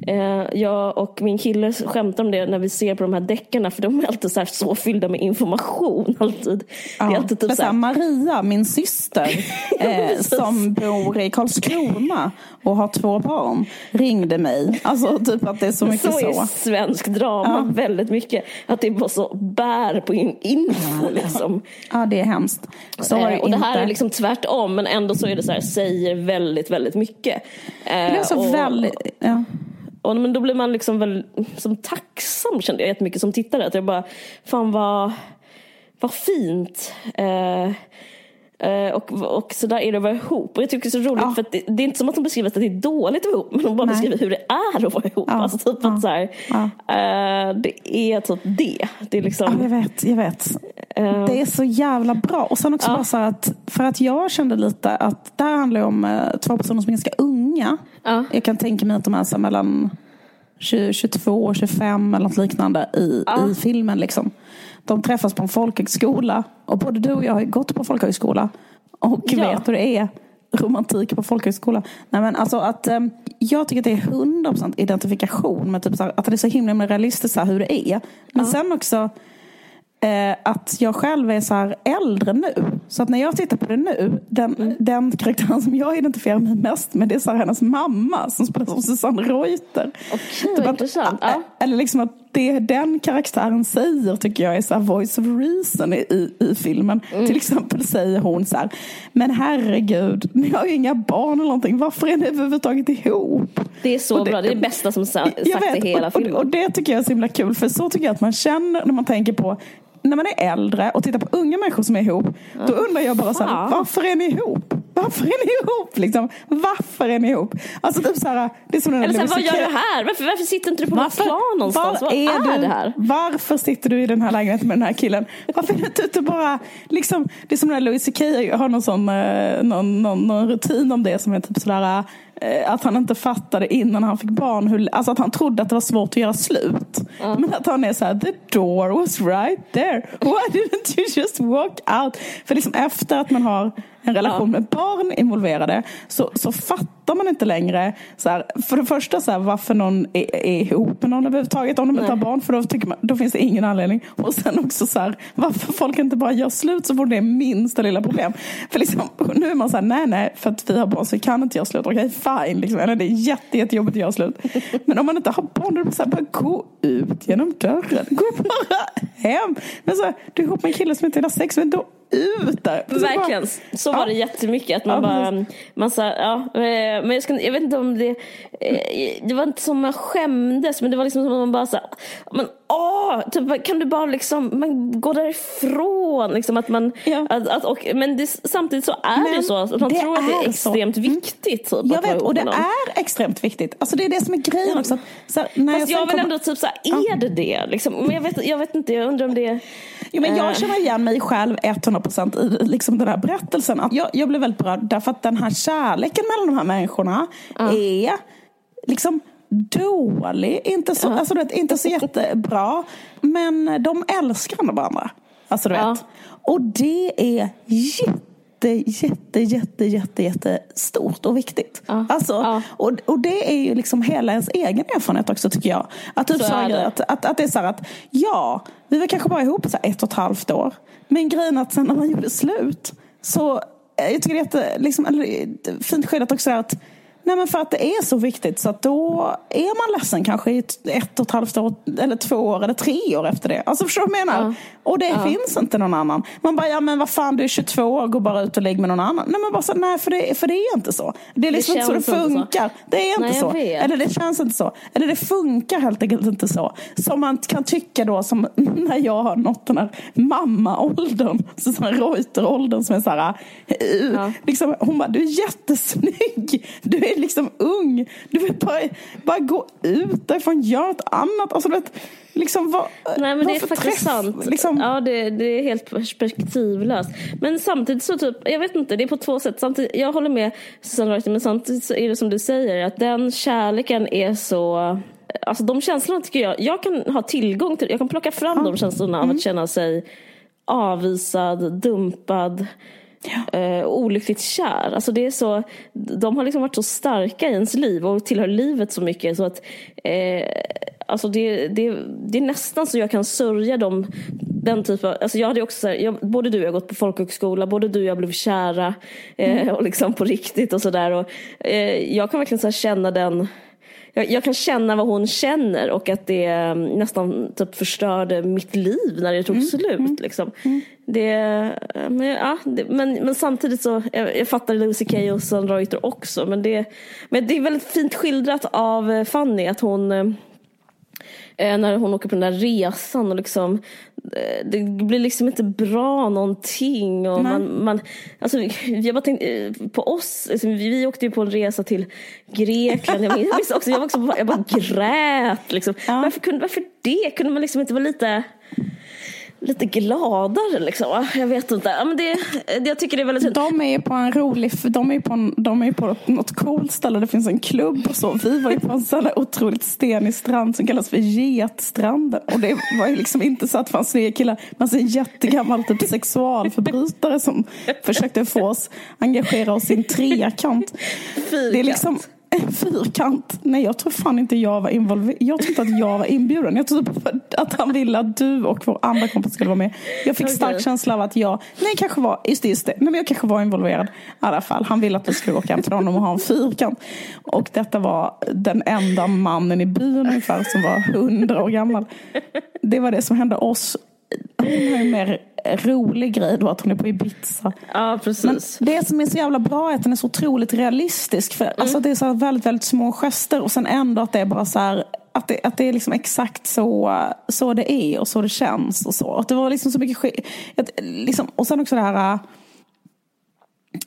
eh, jag och min kille skämtar om det när vi ser på de här deckarna, för de är alltid så, här så fyllda med information. (laughs) Alltid. Ja. Det är alltid typ Men så här, Maria, min syster, (laughs) eh, som bor i Karlskrona och har två barn, ringde mig. Alltså typ att det är så mycket så så. är svensk drama väldigt mycket. Att det bara så bär på in info liksom. Ja, det är hemskt. Så det Eh, och det här är liksom tvärtom men ändå så är det så här, säger väldigt, väldigt mycket. Eh, Det är så och, väldigt... Ja. och, men då blir man liksom väl som tacksam kände jag jättemycket som tittare. Att jag bara, fan vad, vad fint. Eh, och, och så där är det att vara ihop. Och jag tycker det är så roligt Ja. för att det, det är inte som att de beskriver att det är dåligt att vara ihop. Men de bara Nej. beskriver hur det är att vara ihop. Ja. Alltså typ Ja. att så här, Ja. eh, det är typ det. Det är Ja, liksom, jag vet, jag vet. eh, Det är så jävla bra. Och sen också Ja. bara så att, för att jag kände lite att det här handlar om eh, två personer som är ganska unga. Ja. Jag kan tänka mig att de är så mellan 20, 22 och 25 eller något liknande i, Ja. i filmen. Liksom. De träffas på en folkhögskola. Och både du och jag har gått på folkhögskola. Och Ja. vet hur det är. Romantik på folkhögskola. Nej, men alltså att, eh, jag tycker att det är 100% identifikation med typ så här, att det är så himla realistiskt så här, hur det är. Men sen också eh, att jag själv är så här äldre nu. Så att när jag tittar på det nu, den, Mm. den karaktären som jag identifierar mig mest med det är så här hennes mamma som spelas av Susanne Reuter. Okej, Typ att- intressant. Ja. eh, Eller liksom att det den karaktären säger tycker jag är så voice of reason i, i, i filmen. Mm. Till exempel säger hon så här, men herregud, ni har ju inga barn eller någonting, varför är ni överhuvudtaget ihop? Det är så Och det- bra, det är det bästa som sa, sagt vet, i hela och, och, filmen. och det tycker jag är så himla kul, för så tycker jag att man känner när man tänker på när man är äldre och tittar på unga människor som är ihop, då undrar jag bara så här, varför är ni ihop? Varför är ni ihop? Liksom, varför är ni ihop? Alltså typ så här, det är som den Eller Louis vad gör du här? Varför, varför sitter inte du på något plan någonstans? var vad är, du, det här? Varför sitter du i den här lägenheten med den här killen? Varför är du inte ute bara, liksom, det är som när Louis CK har någon sån, eh, någon, någon, någon rutin om det som är typ sådär eh, att han inte fattade innan han fick barn, hur, alltså att han trodde att det var svårt att göra slut. Men att han är så här, the door was right there. Why didn't you just walk out? För liksom efter att man har en relation med barn involverade så, så fattar man inte längre så här, för det första så här, varför någon är, är ihop med någon överhuvudtaget om de inte har barn för då, tycker man, då finns det ingen anledning. Och sen också så här, varför folk inte bara gör slut så får det minsta lilla problem. För liksom, nu är man så här, nej nej för att vi har barn så vi kan inte göra slut. Okej fine, liksom. Det är jätte, jättejobbigt att göra slut. Men om man inte har barn då är det så här, bara gå ut genom dörren. Gå bara hem. Men så här, du är ihop med en kille som inte vill ha sex, men då ut där. Så bara- Verkligen, så var Ja. det jättemycket. Att man Ja, bara, man sa, ja, eh, men jag, ska, jag vet inte om det, eh, det var inte som man skämdes, men det var liksom som man bara så här, men åh, typ, kan du bara liksom, man går därifrån. Liksom att man, Ja. att, att, och, men det, samtidigt så är det Men ju så, att man det tror att det är är så. extremt Mm. viktigt. Typ, Jag vet, och det någon. är extremt viktigt. Alltså det är det som är grejen också. Så här, när Fast jag sen vill kom- ändå typ så här, är det det? Liksom, men jag vet, jag vet inte, jag undrar om det Jo, men jag känner igen mig själv 100% i liksom den här berättelsen. Att jag, jag blev väldigt berörd därför att den här kärleken mellan de här människorna är liksom dålig. Inte så, alltså, du vet, inte så jättebra. Men de älskar varandra. Alltså du vet. Ja. Och det är jätte, jätte, jätte, jätte, jätte stort och viktigt. Ja. Alltså, Ja. och, och det är ju liksom hela ens egen erfarenhet också tycker jag. Att typ Så så det. att, att, att det är så här att ja, vi var kanske bara ihop så ett och ett halvt år. Men grejen att sen när man gjorde slut så eh, jag tycker det är jätte, liksom, är fint skyddat också att Nej men för att det är så viktigt så att då är man ledsen kanske i ett, och ett halvt år eller två år eller tre år efter det. Alltså förstår du vad jag menar? Ja. Och det Ja. finns inte någon annan. Man bara, ja men vad fan du är 22 år, gå bara ut och lägg med någon annan. Nej men bara så, nej för det, för det är inte så. Det är liksom inte så det inte så. funkar. Det är inte Nej, så. vet. Eller det känns inte så. Eller det funkar helt enkelt inte så. Som man kan tycka då, som (laughs) när jag har nått den här mammaåldern, Susanne Reuter-åldern som är så här, uh, Ja. liksom, hon bara, du är jättesnygg, du är liksom ung, du vill bara, bara gå ut därifrån, gör något annat. Alltså, du vet, liksom, vad, Nej men det är faktiskt träff? sant. Liksom, Ja det, det är helt perspektivlöst. Men samtidigt så typ, jag vet inte, det är på två sätt. Samtidigt, jag håller med Susanne Reuter men samtidigt så är det som du säger att den kärleken är så alltså de känslorna tycker jag, jag kan ha tillgång till, jag kan plocka fram de känslorna av att känna sig avvisad, dumpad, eh, olyckligt kär. Alltså det är så, de har liksom varit så starka i ens liv och tillhör livet så mycket så att eh, alltså det, det, det är nästan så jag kan sörja dem den typen av, alltså jag hade också så här, jag, både du och jag har gått på folkhögskola, både du och jag blev kära eh, och liksom på riktigt och sådär. Eh, jag kan verkligen så känna den jag, jag, kan känna vad hon känner och att det mm, nästan typ förstörde mitt liv när det tog mm. slut. Mm. Liksom. Mm. Det, men, ja, det, men, men, samtidigt så, jag, jag fattar Lucy Kay och Sandra Reuter också. Men det, men det är väldigt fint skildrat av eh, Fanny att hon eh, när hon åker på den där resan och liksom det blir liksom inte bra någonting. Och man, man, alltså, jag bara tänkte, på oss, alltså, vi, vi åkte ju på en resa till Grekland. Jag minns också, jag, var också, jag bara grät. Liksom. Ja. Varför, kunde, varför det? Kunde man liksom inte vara lite lite gladare liksom. Jag vet inte. Ja, men det, jag tycker det är väldigt De är på en rolig, de är på, en, de är på något coolt ställe. Det finns en klubb och så. Vi var ju på en sån där otroligt stenig strand som kallas för Getstranden. Och det var ju liksom inte så att det fanns snygga killar. Man ser en jättegammal typ sexualförbrytare som försökte få oss engagera oss i en trekant. Fyrkant. Det är liksom en fyrkant. Nej, jag tror fan inte jag var involverad. Jag tror inte att jag var inbjuden. Jag trodde att han ville att du och vår andra kompis skulle vara med. Jag fick okay. stark känsla av att jag, nej kanske var, just det, just det. Nej, men jag kanske var involverad. I alla fall, han ville att vi skulle åka hem till honom och ha en fyrkant. Och detta var den enda mannen i byn ungefär som var hundra år gammal. Det var det som hände oss. Hon har ju mer rolig grej då att hon är på Ibiza. Ja, precis. Men det som är så jävla bra är att den är så otroligt realistisk. För, mm. alltså, det är så väldigt, väldigt små gester och sen ändå att det är bara så här att det, att det är liksom exakt så, så det är och så det känns och så. Och det var liksom så mycket skit. Liksom, och sen också det här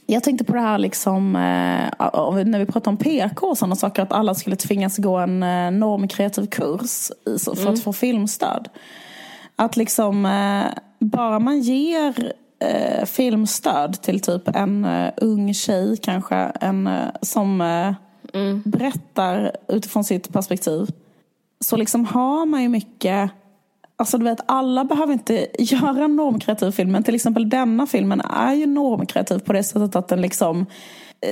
jag tänkte på det här liksom, eh, när vi pratar om PK och sådana saker, att alla skulle tvingas gå en eh, normkreativ kurs för mm. att få filmstöd. Att liksom, eh, bara man ger eh, filmstöd till typ en uh, ung tjej kanske, en, som mm. berättar utifrån sitt perspektiv. Så liksom har man ju mycket, alltså du vet alla behöver inte (laughs) göra normkreativ film, men till exempel denna filmen är ju normkreativ på det sättet att den liksom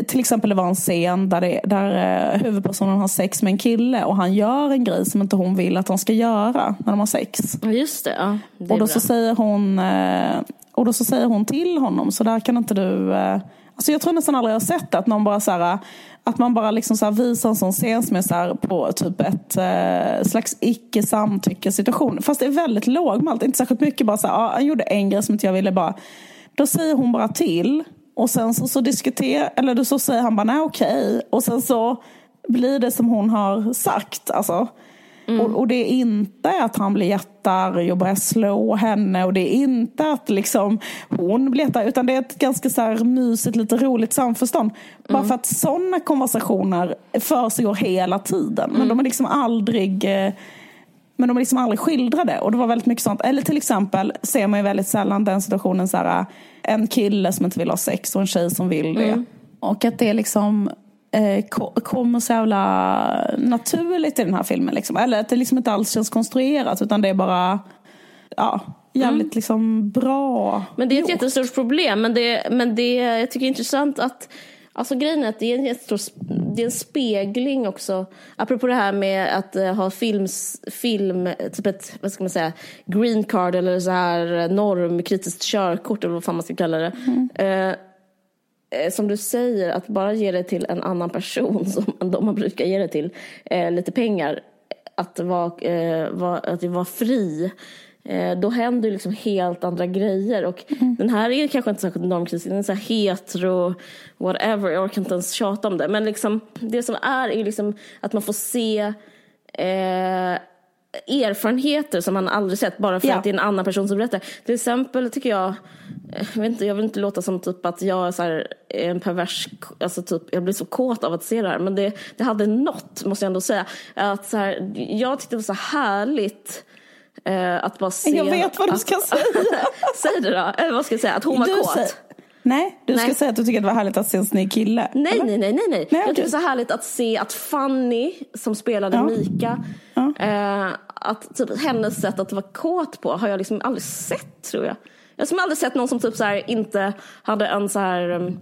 till exempel det var en scen där, det, där huvudpersonen har sex med en kille och han gör en grej som inte hon vill att de ska göra när de har sex. Just det, ja. Det och då så säger hon och då så säger hon till honom, så där kan inte du... Alltså jag tror nästan aldrig jag har sett att någon bara så här, att man bara liksom så visar en sån scen som är så på typ ett eh, slags icke samtycke situation. Fast det är väldigt lågmält, inte särskilt mycket. Bara så här, ah, han gjorde en grej som inte jag ville bara. Då säger hon bara till och sen så, så diskuterar, eller så säger han bara nej okej. Okay. Och sen så blir det som hon har sagt. Alltså. Mm. Och, och, det är inte att han blir jättearg och börjar slå henne och det är inte att liksom hon blir jättearg utan det är ett ganska så här mysigt, lite roligt samförstånd. Mm. Bara för att sådana konversationer försiggår hela tiden. Men mm. de är liksom aldrig eh, men de är liksom aldrig skildrade och det var väldigt mycket sånt. Eller till exempel ser man ju väldigt sällan den situationen så här, en kille som inte vill ha sex och en tjej som vill det. Mm. Och att det liksom eh, kommer så jävla naturligt i den här filmen. Liksom. Eller att det liksom inte alls känns konstruerat utan det är bara ja, jävligt mm. liksom bra Men det är ett gjort. jättestort problem. Men det, men det jag tycker det är intressant att Alltså grejen är att det är en jättestor det är en spegling också. Apropå det här med att uh, ha films, film, typ ett, vad ska man säga, green card eller så här eh, normkritiskt körkort eller vad fan man ska kalla det. Mm. Uh, Eh, som du säger, att bara ge det till en annan person (laughs) som de man brukar ge det till, eh, lite pengar, att vara, eh, var, att vara fri, eh, då händer liksom helt andra grejer. Och mm. den här är kanske inte särskilt normkritisk, den är så här hetero, whatever, jag orkar inte ens tjata om det. Men liksom, det som är är liksom att man får se eh, erfarenheter som man aldrig sett bara för ja. att det är en annan person som berättar. Till exempel tycker jag, jag, vet inte, jag vill inte låta som typ att jag är, så här, en pervers, alltså typ, jag blir så kåt av att se det här. Men det, det hade något, måste jag ändå säga. Att så här, jag tyckte det var så härligt eh, att bara se. Jag vet vad du ska att, säga. (laughs) Säg det då, eller vad ska jag säga? Att hon var du kåt. Säger, Nej, du ska Nej. säga att du tycker att det var härligt att se en snygg kille. Nej, nej, nej, nej, nej. Nej, Jag tycker det är så härligt att se att Fanny, som spelade Ja. Mika, Ja. eh, att typ hennes sätt att vara kåt på har jag liksom aldrig sett, tror jag. Jag har aldrig sett någon som typ så här inte hade en så här um,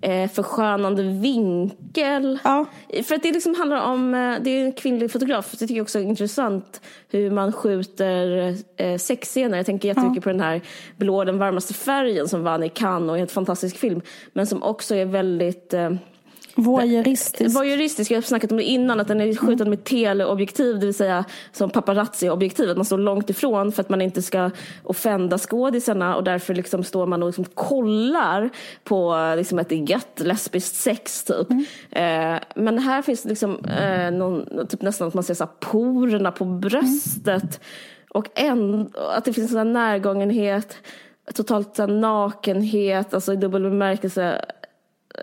eh, förskönande vinkel. Ja. För att det liksom handlar om, eh, det är en kvinnlig fotograf, så det tycker jag också är intressant hur man skjuter eh, sexscener. Jag tänker jättemycket på den här Blå den varmaste färgen som vann i Cannes och är en fantastisk film. Men som också är väldigt eh, Voyeuristisk. Voyeuristisk, jag har snackat om det innan, att den är skjuten med teleobjektiv, det vill säga som paparazzi-objektiv, att man står långt ifrån för att man inte ska offenda skådisarna och därför liksom står man och liksom kollar på liksom ett gött lesbiskt sex typ. Eh, men här finns det liksom eh, någon, typ nästan att man ser så porerna på bröstet. Och en, att det finns en närgångenhet, totalt så nakenhet, alltså i dubbel bemärkelse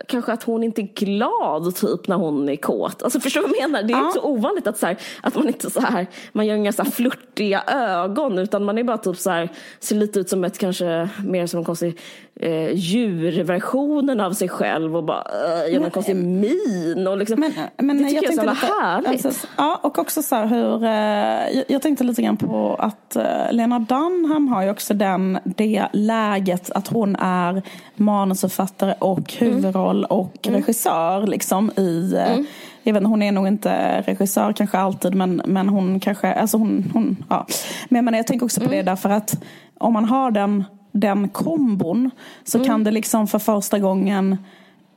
kanske att hon inte är glad typ när hon är kåt. Alltså förstår du vad jag menar? Det är Ja. inte så ovanligt att, så här, att man inte så här, man gör inga så här flörtiga ögon utan man är bara typ så här, ser lite ut som ett kanske mer som en konstig eh, djurversionen av sig själv och bara eh, gör en konstig min och liksom. Men, men det tycker jag, är så jävla härligt. alltså, ja, och också så här hur... Eh, jag, jag tänkte lite grann på att eh, Lena Dunham har ju också den, det läget att hon är manusförfattare och Mm. Huvudroll och regissör liksom i... Eh, jag vet, inte, hon är nog inte regissör kanske alltid men, men hon kanske... Alltså hon, hon, ja. Men jag, menar, jag tänker också på Mm. det därför att om man har den, den kombon så Mm. kan det liksom för första gången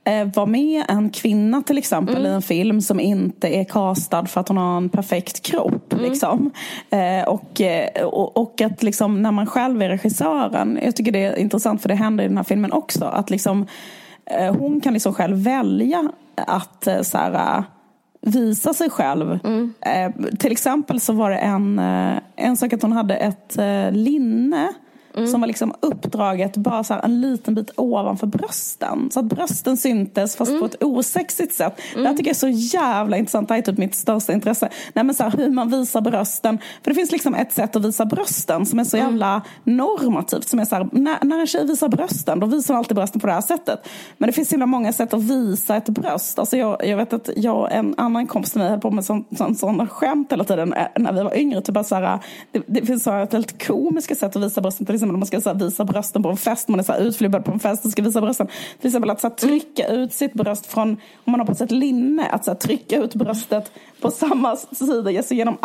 eh, vara med en kvinna till exempel Mm. i en film som inte är castad för att hon har en perfekt kropp. Mm. Liksom. Eh, och, eh, och, och att liksom, när man själv är regissören, jag tycker det är intressant för det händer i den här filmen också, att liksom, hon kan liksom själv välja att eh, så här, eh, visa sig själv. Mm. Eh, till exempel så var det en, eh, en sak att hon hade ett eh, linne Mm. som var liksom uppdraget bara så en liten bit ovanför brösten. Så att brösten syntes fast Mm. på ett osexigt sätt. Det här tycker jag är så jävla intressant. Det här är typ mitt största intresse. Nej, men så här, hur man visar brösten. För det finns liksom ett sätt att visa brösten som är så Mm. jävla normativt. Som är så här, när, när en tjej visar brösten då visar hon alltid brösten på det här sättet. Men det finns så himla många sätt att visa ett bröst. Alltså jag, jag vet att jag och en annan kompis till mig höll på med sån, sån, sån skämt hela tiden eh, när vi var yngre. Typ bara så här, det, det finns så här ett väldigt komiska sätt att visa brösten. Till exempel om man ska så visa brösten på en fest. Man är så utflibbad på en fest och ska visa brösten. Till exempel att så trycka ut sitt bröst från, om man har på sig ett linne, att så trycka ut bröstet på samma sida, alltså genom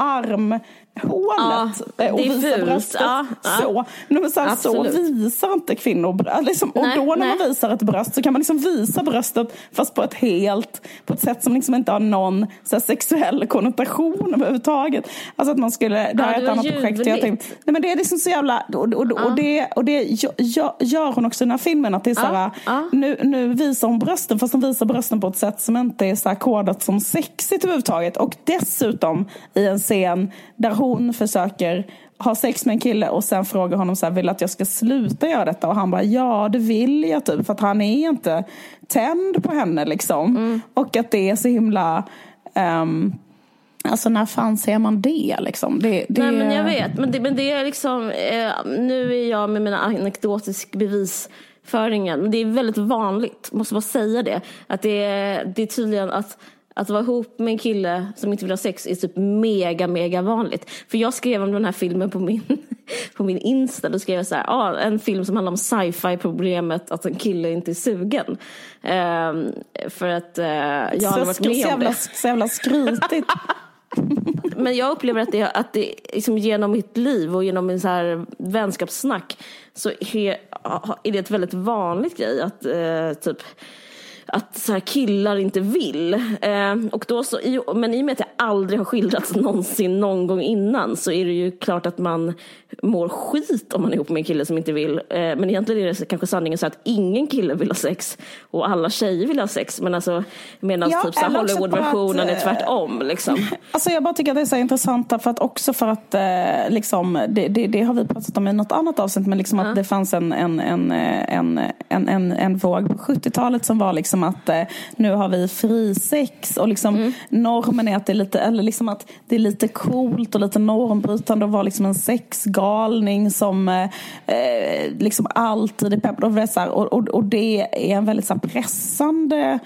armhålet. Ja, eh, och visa bröstet Ja, ja. så. Men så, här, så visar inte kvinnor. Liksom, och Nej, då när man nej. visar ett bröst så kan man liksom visa bröstet fast på ett helt, på ett sätt som liksom inte har någon så här, sexuell konnotation överhuvudtaget. Alltså att man skulle, det här Ja, är ett annat projekt. Jag ljuvligt. tänkte, nej men det är liksom så jävla, och, och, och, det, och det gö- gö- gör hon också i den här filmen. Att det är så här. Nu, nu visar hon brösten fast hon visar brösten på ett sätt som inte är så här kodat som sexigt överhuvudtaget. Och dessutom i en scen där hon försöker ha sex med en kille och sen frågar honom så här, vill att jag ska sluta göra detta? Och han bara, ja det vill jag typ. För att han är inte tänd på henne liksom. Och att det är så himla... ehm, Alltså när fan ser man det liksom? Det, det... Nej men jag vet, men det, men det är liksom, eh, nu är jag med mina anekdotisk bevisföringen, men det är väldigt vanligt, måste bara säga det, att det är, det är tydligen att att vara ihop med en kille som inte vill ha sex är typ mega, mega vanligt. För jag skrev om den här filmen på min, (laughs) på min Insta. Då skrev jag så här, ah, en film som handlar om sci-fi problemet att en kille inte är sugen. Ehm, för att eh, jag har varit med om det. så jävla skrytigt. (laughs) (laughs) Men jag upplever att det, att det liksom genom mitt liv och genom min så här vänskapssnack så är, är det ett väldigt vanligt grej att eh, typ att så här killar inte vill. Eh, och då så, men i och med att det aldrig har skildrats (laughs) någonsin någon gång innan så är det ju klart att man mår skit om man är ihop med en kille som inte vill. Eh, men egentligen är det kanske sanningen så att ingen kille vill ha sex och alla tjejer vill ha sex. Men alltså medan Ja, typ så Hollywoodversionen är eh, tvärtom. Liksom. (laughs) Alltså jag bara tycker att det är så intressant för att också för att eh, liksom, det, det, det har vi pratat om i något annat avsnitt men liksom att det fanns en, en, en, en, en, en, en våg på 70-talet som var liksom liksom att eh, nu har vi frisex och liksom Mm. normen är att det är lite, eller liksom att det är lite coolt och lite normbrytande att vara liksom en sexgalning som eh, eh, liksom alltid är peppad och, och, och det är en väldigt så här, pressande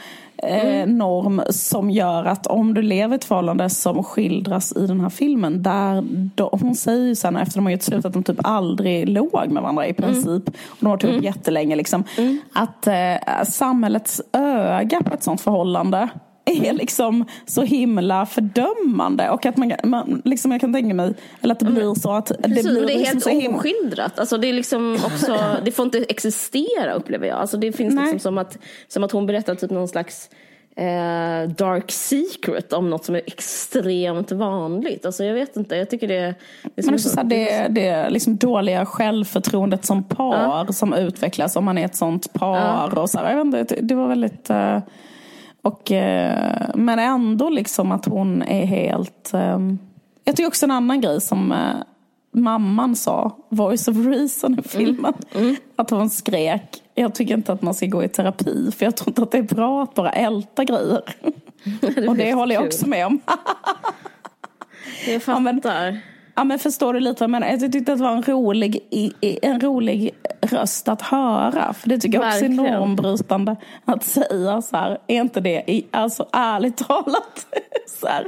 eh, norm som gör att om du lever ett förhållande som skildras i den här filmen där då, hon säger ju sen efter de har gjort slut att de typ aldrig låg med varandra i princip. Och de har varit ihop jättelänge liksom. Att eh, samhällets öga på ett sånt förhållande är liksom så himla fördömande och att man, man liksom jag kan tänka mig eller att det blir så att det Precis, blir det är liksom helt oskildrat. Alltså det, är liksom också, det får inte existera upplever jag. Alltså det finns Nej. liksom som att, som att hon berättar typ någon slags eh, dark secret om något som är extremt vanligt. Alltså jag vet inte, jag tycker det, det Men en också så här, det, det liksom dåliga självförtroendet som par som utvecklas om man är ett sånt par. Och så här, jag vet inte, det, det var väldigt... eh, Och, eh, men ändå liksom att hon är helt... eh, Jag tycker också en annan grej som eh, mamman sa, voice of reason i filmen. Att hon skrek, jag tycker inte att man ska gå i terapi för jag tror inte att det är bra att bara älta grejer. (laughs) och det håller jag kul. också med om. Jag fattar. Ja men förstår du lite vad jag menar? Jag tyckte att det var en rolig, en rolig röst att höra. För det tycker jag också är normbrytande att säga så här. Är inte det, alltså ärligt talat. (laughs) Så här,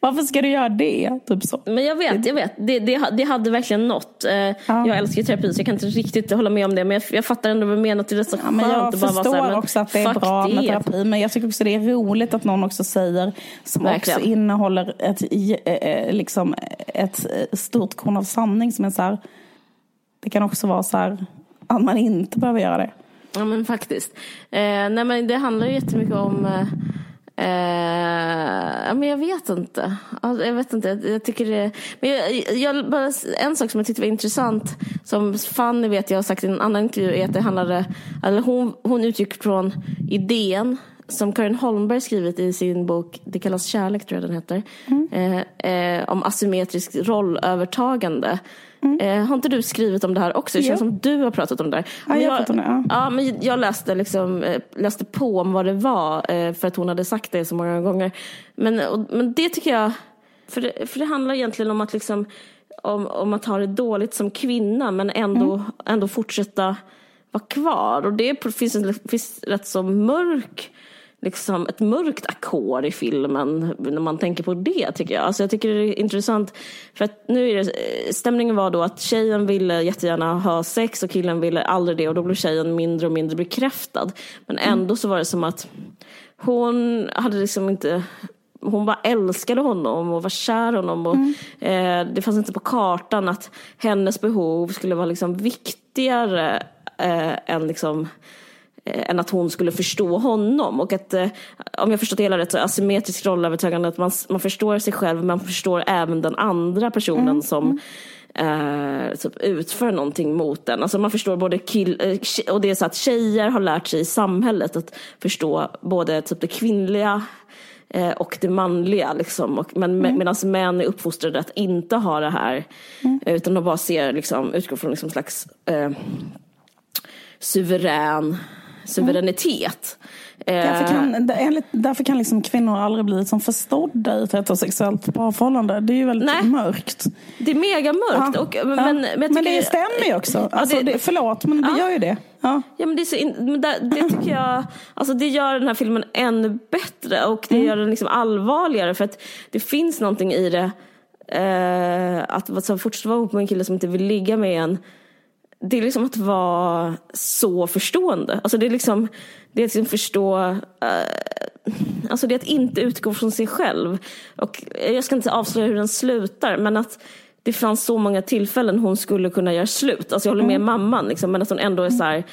varför ska du göra det? Typ så. Men jag vet, jag vet. Det, det, det hade verkligen nått. Eh, Jag älskar ju terapi så jag kan inte riktigt hålla med om det. Men jag, jag fattar ändå vad du menar. att Det är så Ja, men jag att bara förstår men också att det är bra med det. terapi. Men jag tycker också det är roligt att någon också säger, som Verkligen. också innehåller ett, eh, eh, liksom, ett ett stort korn av sanning som är så här. Det kan också vara så här att man inte behöver göra det. Ja men faktiskt. Eh, nej men det handlar ju jättemycket om eh, eh, men jag vet inte. Alltså, jag vet inte. Jag tycker det, men jag, jag, bara, en sak som jag tyckte var intressant som Fanny vet jag har sagt i en annan intervju är att det handlade, eller hon, hon utgick från idén som Karin Holmberg skrivit i sin bok, det kallas Kärlek tror jag den heter, eh, eh, om asymmetrisk rollövertagande. Eh, har inte du skrivit om det här också? Det känns Jo. som du har pratat om det här. Ja, Men jag om det, ja. Ja, men jag läste, liksom, eh, läste på om vad det var eh, för att hon hade sagt det så många gånger. Men, och, men det tycker jag, för det, för det handlar egentligen om att, liksom, om, om att ha det dåligt som kvinna men ändå, Mm. ändå fortsätta vara kvar. Och det finns, en, finns rätt så mörk liksom ett mörkt ackord i filmen när man tänker på det tycker jag. Alltså jag tycker det är intressant för att nu är det, eh, stämningen var då att tjejen ville jättegärna ha sex och killen ville aldrig det och då blev tjejen mindre och mindre bekräftad. Men ändå så var det som att hon hade liksom inte hon bara älskade honom och var kär i honom. Och, eh, det fanns inte på kartan att hennes behov skulle vara liksom viktigare eh, än liksom än att hon skulle förstå honom. Och att, eh, om jag förstått det hela rätt, så asymmetrisk rollövertagande att man, man förstår sig själv, men man förstår även den andra personen som eh, typ utför någonting mot den. Alltså man förstår både kill, eh, och det är så att tjejer har lärt sig i samhället att förstå både typ det kvinnliga eh, och det manliga. Liksom. Och, men mm. medan män är uppfostrade att inte ha det här. Utan de bara ser, liksom, utgår från liksom slags eh, suverän suveränitet. Därför Eh, kan, enligt, därför kan liksom kvinnor aldrig bli som förstådda i ett heterosexuellt parförhållande. Det är ju väldigt Nej. mörkt. det är mega mörkt. Ja, Och, ja. men, men, jag men tycker- det stämmer ju också. Alltså, det- det, förlåt, men det Ja. gör ju det. Ja. Ja, men det, är så in, men det, det tycker jag, alltså det gör den här filmen ännu bättre och det gör den liksom allvarligare för att det finns någonting i det. Eh, att alltså, fortsätta vara ihop med en kille som inte vill ligga med en. Det är liksom att vara så förstående. Alltså det är liksom, det är att liksom förstå, eh, alltså det är att inte utgå från sig själv. Och jag ska inte avslöja hur den slutar men att det fanns så många tillfällen hon skulle kunna göra slut. Alltså jag håller med mamman liksom, men att hon ändå är så här,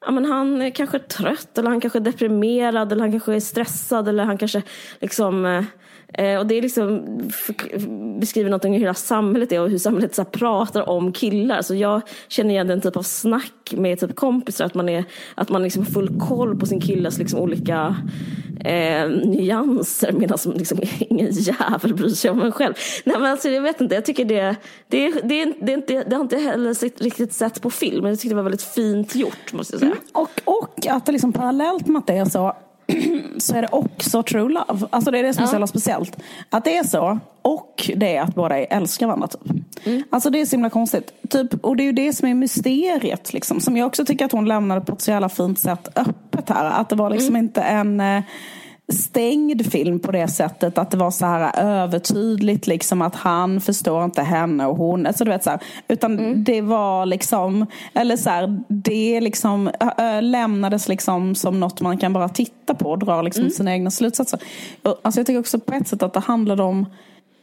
ja men han är kanske trött eller han kanske är deprimerad eller han kanske är stressad eller han kanske liksom eh, och det är liksom beskriver någonting hur hela samhället är och hur samhället så här, pratar om killar. Så jag känner igen den typ av snack med typ kompisar, att man, är, att man liksom har full koll på sin killes liksom olika eh, nyanser medan liksom (laughs) ingen jävel bryr sig om en själv. Nej men alltså jag vet inte, jag tycker det, det, det, det, det, det, inte, det har inte heller sett, riktigt sett på film, men jag tyckte det var väldigt fint gjort måste jag säga. Mm, och, och att det liksom parallellt med att det är så (clears throat) så är det också true love. Alltså det är det som är så jävla speciellt. Att det är så och det är att båda älskar varandra. Typ. Mm. Alltså det är så himla konstigt. Typ, och det är ju det som är mysteriet. Liksom, som jag också tycker att hon lämnade på ett så jävla fint sätt öppet här. Att det var liksom Mm. inte en eh, stängd film på det sättet att det var så här övertydligt liksom att han förstår inte henne och hon, alltså du vet så här, utan Mm. det var liksom, eller så här, det liksom ö, lämnades liksom som något man kan bara titta på och dra liksom sina egna slutsatser. Alltså jag tycker också på ett sätt att det handlade om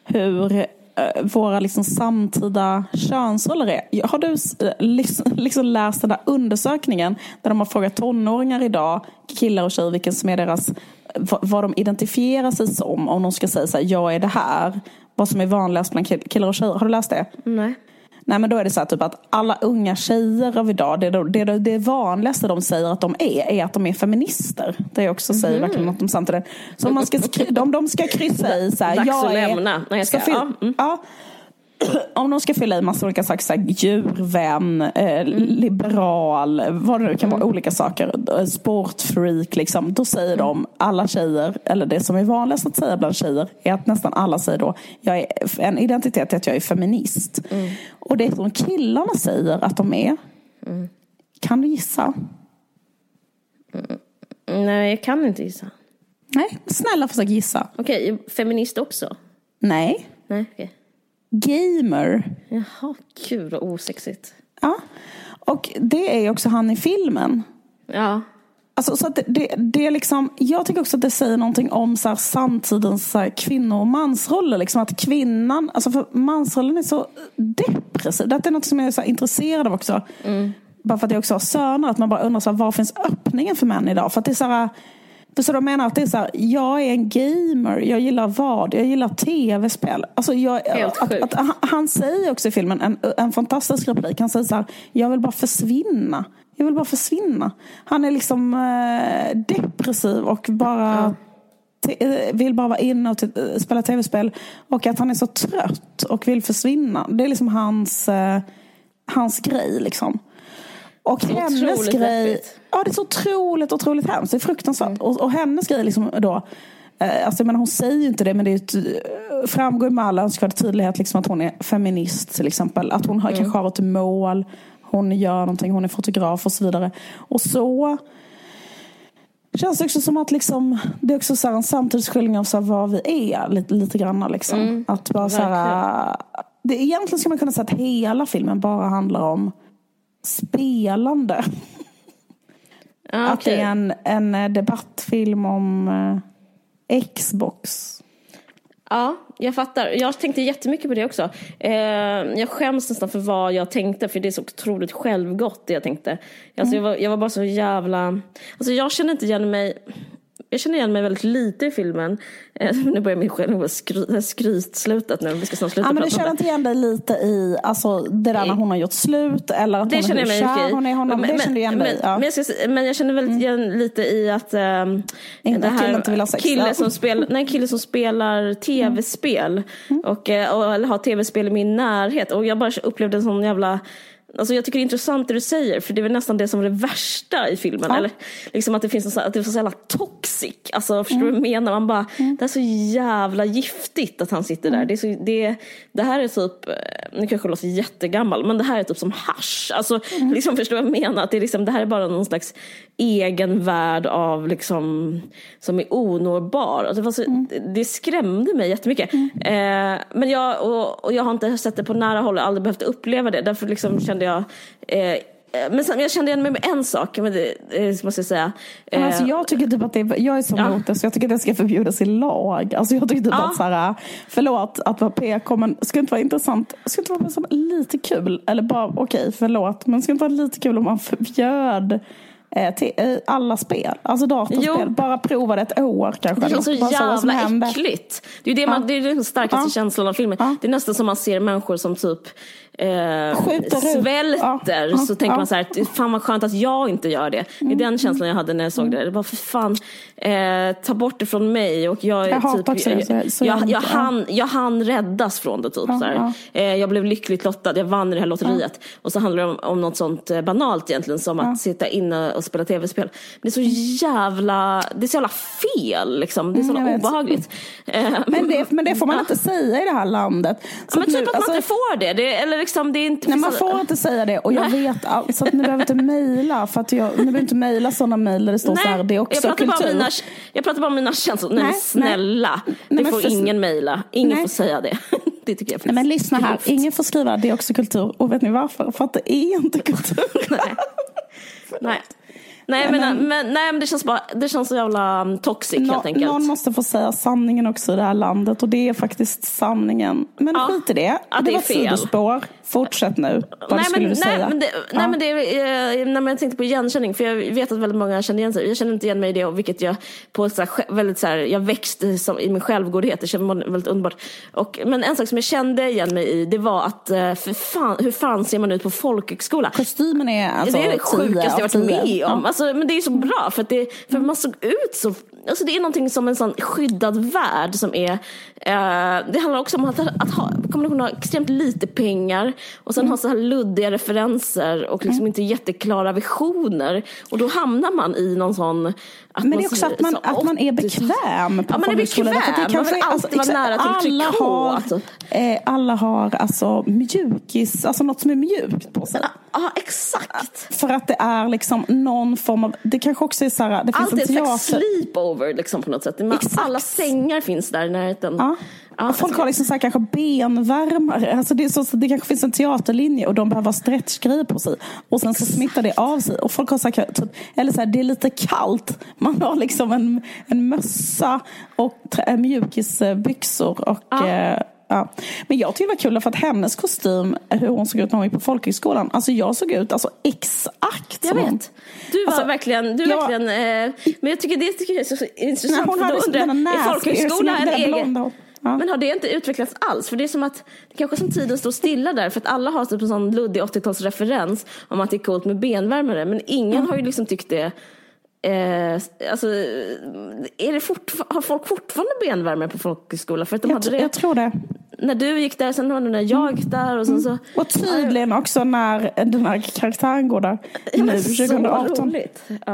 hur våra liksom samtida könsroller är. Har du liksom läst den där undersökningen där de har frågat tonåringar idag, killar och tjejer, vilken som är deras, vad, de identifierar sig som. Om de ska säga så här, jag är det här. Vad som är vanligast bland kill- killar och tjejer. Har du läst det? Nej. Nej men då är det så här typ att alla unga tjejer av idag, det, det, det, det vanligaste de säger att de är, är att de är feminister. Det är också säger verkligen något om samtiden. Så om, man ska, om de ska kryssa i så här, Dags jag att är, lämna. Nej, jag ska- ja, mm. ja. (clears throat) Om de ska fylla i massa olika saker, så här, djurvän, eh, liberal, vad det nu kan vara, olika saker, eh, sportfreak, liksom, då säger de, alla tjejer, eller det som är vanligast att säga bland tjejer, är att nästan alla säger då, jag är, en identitet är att jag är feminist. Och det som killarna säger att de är, kan du gissa? Nej, jag kan inte gissa. Nej, snälla försök gissa. Okej, feminist också? Nej, Nej, okej. Gamer. Jaha, gud vad osexigt. Ja. Och det är ju också han i filmen. Ja. Alltså, så det, det, det är liksom, jag tycker också att det säger någonting om så här, samtidens så här, kvinno och mansroller. Liksom, att kvinnan, alltså för mansrollen är så depressiv. Det är något som jag är så här, intresserad av också. Bara för att jag också har söner. Att man bara undrar så här, var finns öppningen för män idag? För att det är så här, så de menar att det är så här, jag är en gamer, jag gillar vad? Jag gillar tv-spel. Alltså jag, Helt att, sjukt. att, han- han säger också i filmen en, en fantastisk replik. Han säger så här, jag vill bara försvinna. Jag vill bara försvinna. Han är liksom eh, depressiv och bara te- eh, vill bara vara inne och eh, spela tv-spel. Och att han är så trött och vill försvinna. Det är liksom hans, eh, hans grej liksom. Och hennes otroligt grej, ja det är så otroligt, otroligt hemskt. Det är fruktansvärt. Och, och hennes grej liksom då, eh, alltså menar, hon säger ju inte det men det ett, eh, framgår med all önskvärd tydlighet liksom att hon är feminist till exempel. Att hon har, kanske har ett mål, hon gör någonting, hon är fotograf och så vidare. Och så känns det också som att liksom, det är också så här en samtidsskildring av så här vad vi är lite, lite grann. Liksom. att bara så här, det, egentligen skulle man kunna säga att hela filmen bara handlar om spelande. Ja, Att det är en, en eh, debattfilm om eh, Xbox. Ja, jag fattar. Jag tänkte jättemycket på det också. Eh, jag skäms nästan för vad jag tänkte, för det är så otroligt självgott det jag tänkte. Alltså, jag, var, jag var bara så jävla... Alltså, jag känner inte igen mig... Jag känner igen mig väldigt lite i filmen. Eh, (laughs) nu börjar min själv skry, skrytslutet nu. Vi ska snart sluta Ja, men du känner inte igen dig lite i alltså, det där när hon har gjort slut? Eller att Det hon känner är mig kär hon är i honom? Men- det känner du igen dig men, Ja. men, jag ska, men jag känner väldigt igen lite i att Inte det här inte vill ha sex. kille som, (laughs) spel, nej, kille som spelar tv-spel och, eh, och eller har tv-spel i min närhet och jag bara upplevde en sån jävla Alltså jag tycker det är intressant det du säger, för det är väl nästan det som är det värsta i filmen. Ja. Eller, liksom att det finns så- att det är så jävla toxic. Alltså, förstår du vad jag menar? Man bara, Det är så jävla giftigt att han sitter där. Det, är så, det, det här är typ, eh, nu kanske jag låter jättegammal, men det här är typ som hasch. Alltså, liksom, förstår du vad jag menar? Att det, är liksom, det här är bara någon slags egen värld av liksom, som är onåbar. Alltså, det, var så, det, det skrämde mig jättemycket. Eh, men jag, och, och jag har inte sett det på nära håll, har aldrig behövt uppleva det. Därför liksom kände jag eh, men sen, jag kände igen mig med en sak, men det, det måste jag säga. Men Eh, alltså, jag tycker typ att det är, jag är så Ja. emot det så jag tycker att det ska förbjudas i lag. Alltså jag tycker typ Ja. att så här, förlåt att vara PK men det skulle inte vara intressant, det skulle inte vara liksom lite kul, eller bara okej förlåt, men det skulle inte vara lite kul om man förbjöd eh, till, eh, alla spel, alltså datorspel, Jo. bara prova det ett år kanske. Det känns så jävla äckligt. Det är ju det man, Ja. det är den starkaste Ja. känslan av filmen. Ja. Det är nästan som man ser människor som typ eh, svälter Ja, så ja, tänker ja. man så här, fan vad skönt att jag inte gör det. Det Mm, är den känslan jag hade när jag såg det. Det var för fan, eh, ta bort det från mig. Och jag, Jag hatar typ, också det, så- jag, så jag, jag- jag, ja. hann, jag hann räddas från det typ. så. Eh, jag blev lyckligt lottad, jag vann i det här lotteriet. Och så handlar det om, om något sånt eh, banalt egentligen som att sitta inne och spela tv-spel. Men det är så jävla, det är så jävla fel liksom. Det är så Mm, jävla obehagligt. Eh, Men det, men det får man (laughs) inte säga i det här landet. Så men typ nu- att alltså- man inte får det. det eller liksom, det är inte, Nej, man får inte säga det och jag vet allt. Så att ni behöver inte mejla. För att jag, ni behöver inte mejla sådana mejl där det står så här, det är också jag pratar, bara om kultur. mina, jag pratar bara om mina känslor. Nej, Nej, snälla. Nej, det får för- ingen mejla. Ingen Nej. får säga det. (laughs) det tycker jag Nej, men finns lyssna här, ingen får skriva det är också kultur. Och vet ni varför? För att det är inte kultur. Nej. (laughs) Nej. Nej, men, men, nej, men det känns, bara, det känns så jävla um, toxic Nå, helt enkelt. någon måste få säga sanningen också i det här landet och det är faktiskt sanningen. Men Ja, skit i det. det det var fel. sidospår. Fortsätt nu. Vad nej, skulle men, du nej, säga? men det, Ja. nej men det är, eh, när jag tänkte på igenkänning, för jag vet att väldigt många känner igen sig. Jag känner inte igen mig i det, och vilket jag på så här, väldigt så här, jag växte som, i min självgodhet, det kändes väldigt underbart. Och, men en sak som jag kände igen mig i, det var att, eh, för fan, hur fan ser man ut på folkhögskola? Kostymen är alltså det är det 10 sjukaste jag varit 10. med om. Ja. Alltså, men det är så bra för, att det, för man såg ut så... Alltså det är någonting som en sån skyddad värld som är... Eh, det handlar också om att, att ha, kombination av extremt lite pengar och sen ha så här luddiga referenser och liksom inte jätteklara visioner. Och då hamnar man i någon sån... Men det är också att man, att man är 80 bekväm på Ja, man är bekväm. Att det Man kanske vill är- alltid vara exakt, nära till alla har, alltså. eh, alla har alltså mjukis, alltså något som är mjukt på sig. Ja, exakt. För att det är liksom någon form av, det kanske också är så här, det finns Allt är en slags sleepover liksom, på något sätt. Man, alla sängar finns där i närheten. Ja. Ja, Och folk alltså- har liksom så här, kanske benvärmare. Alltså det, är så, det kanske finns en teaterlinje och de behöver ha stretchgrejer på sig. Och sen så smittar det av sig. Och folk har så här, typ, eller så här, det är lite kallt. Man har liksom en, en mössa och trä- mjukisbyxor. Och, Ja. eh, Ja. Men jag tyckte det var kul för att hennes kostym, hur hon såg ut när hon gick på folkhögskolan. Alltså jag såg ut alltså exakt Jag som hon. vet. Du var Alltså, verkligen, du jag- verkligen eh, men jag tycker det tycker jag är så så Nej, intressant. hon för hade då undrar jag, är folkhögskola en egen? Ja. Men har det inte utvecklats alls? För det är som att, det kanske som tiden står stilla där, för att alla har typ en sån luddig 80-talsreferens om att det är coolt med benvärmare, men ingen Mm. har ju liksom tyckt det Eh, alltså, är det har folk fortfarande benvärmare på folkhögskola? För att de Jag, hade det jag tror det. när du gick där, sen var det när jag gick där och sen så... Och tydligen också när den här karaktären går där. Ja, nu, så 2018. roligt. Ja.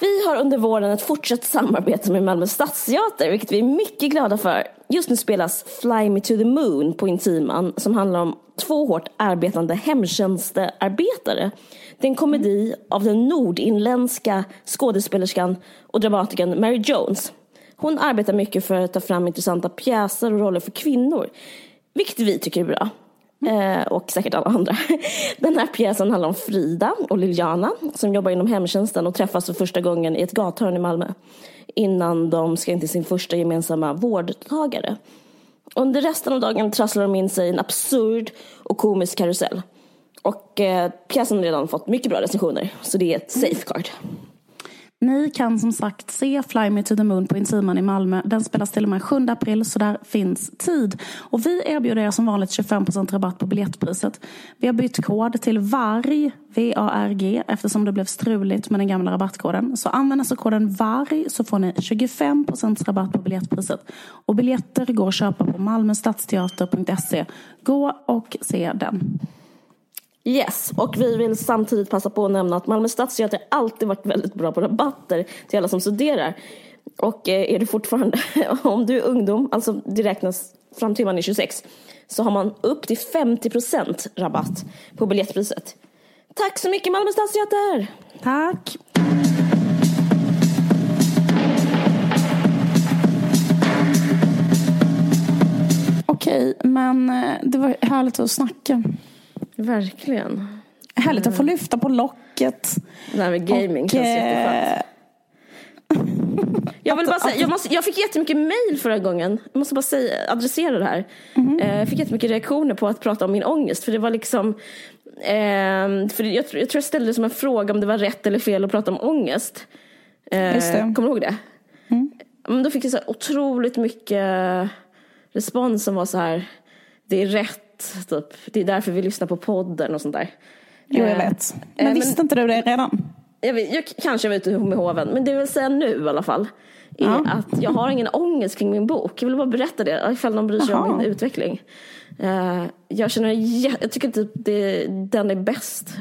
Vi har under våren ett fortsatt samarbete med Malmö Stadsteater, vilket vi är mycket glada för. Just nu spelas Fly Me To The Moon på Intiman, som handlar om två hårt arbetande hemtjänstearbetare. Det är en komedi av den nordinländska skådespelerskan och dramatikern Mary Jones. Hon arbetar mycket för att ta fram intressanta pjäser och roller för kvinnor, vilket vi tycker är bra. Eh, och säkert alla andra. (laughs) Den här pjäsen handlar om Frida och Liliana som jobbar inom hemtjänsten och träffas för första gången i ett gathörn i Malmö innan de ska in till sin första gemensamma vårdtagare. Under resten av dagen trasslar de in sig i en absurd och komisk karusell. Och eh, pjäsen har redan fått mycket bra recensioner, så det är ett safeguard. Ni kan som sagt se Fly Me To The Moon på Intiman i Malmö. Den spelas till och med 7 april så där finns tid. Och vi erbjuder er som vanligt 25% rabatt på biljettpriset. Vi har bytt kod till VARG, V-A-R-G, eftersom det blev struligt med den gamla rabattkoden. Så använd alltså koden VARG så får ni 25% rabatt på biljettpriset. Och biljetter går att köpa på malmöstadsteater.se. Gå och se den. Yes, och vi vill samtidigt passa på att nämna att Malmö stadsteater alltid varit väldigt bra på rabatter till alla som studerar. Och eh, är du fortfarande, (laughs) om du är ungdom, alltså det räknas fram till man är 26, så har man upp till 50% rabatt på biljettpriset. Tack så mycket Malmö stadsteater! Tack! Okej, men eh, det var härligt att snacka. Verkligen. Härligt att få lyfta på locket. Det här med gaming Och, känns eh, jätteskönt. Jag, vill bara säga, jag, måste, jag fick jättemycket mail förra gången. Jag måste bara säga, adressera det här. Mhm. Eh, Jag fick jättemycket reaktioner på att prata om min ångest. För det var liksom... Eh, för jag, tror- jag ställde det som en fråga om det var rätt eller fel att prata om ångest. Eh. Kommer du ihåg det? Men då fick jag så otroligt mycket respons som var så här... det är rätt. Typ. Det är därför vi lyssnar på podden och sånt där. Jo, jag Eh, vet. Men eh, visste inte du det redan? Jag, vet, jag kanske var ute med hoven, men det jag vill säga nu i alla fall är Ja. att jag har ingen ångest kring min bok. Jag vill bara berätta det ifall någon bryr sig om Jaha. min utveckling. Eh, jag känner, jag tycker typ det, den är bäst.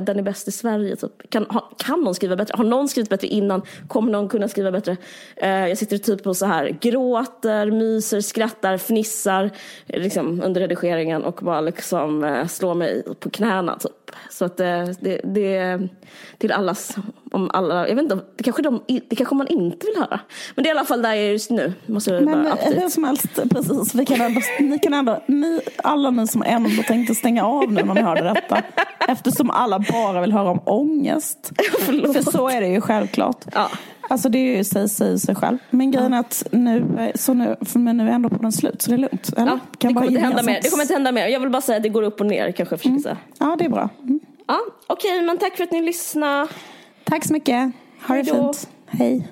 Den är bäst i Sverige typ. Kan, kan någon skriva bättre? Har någon skrivit bättre innan? Kommer någon kunna skriva bättre? Eh, jag sitter typ och så här gråter, myser, skrattar, fnissar liksom, under redigeringen och bara liksom eh, slår mig på knäna typ. Så att eh, det, det till allas, om alla, jag vet inte, det kanske, de, det kanske man inte vill höra. Men det är i alla fall där jag är just nu. Måste jag Men bara hur som helst, precis. Vi kan ändå, ni kan ändå, ni, alla ni som ändå tänkte stänga av nu när ni hörde detta. Eftersom alla bara vill höra om ångest. (laughs) Förlåt. För så är det ju självklart. Ja. Alltså det är ju sig, sig, sig själv. Men grejen är att nu, så nu, för men nu är ändå på den slut så det är lugnt. Eller? Ja, Kan det, kommer inte hända mer. det kommer inte hända mer. Jag vill bara säga att det går upp och ner kanske jag försöker säga. Ja, det är bra. Mm. Ja, Okej, men tack för att ni lyssnade. Tack så mycket. Ha det Hej då. fint. Hej.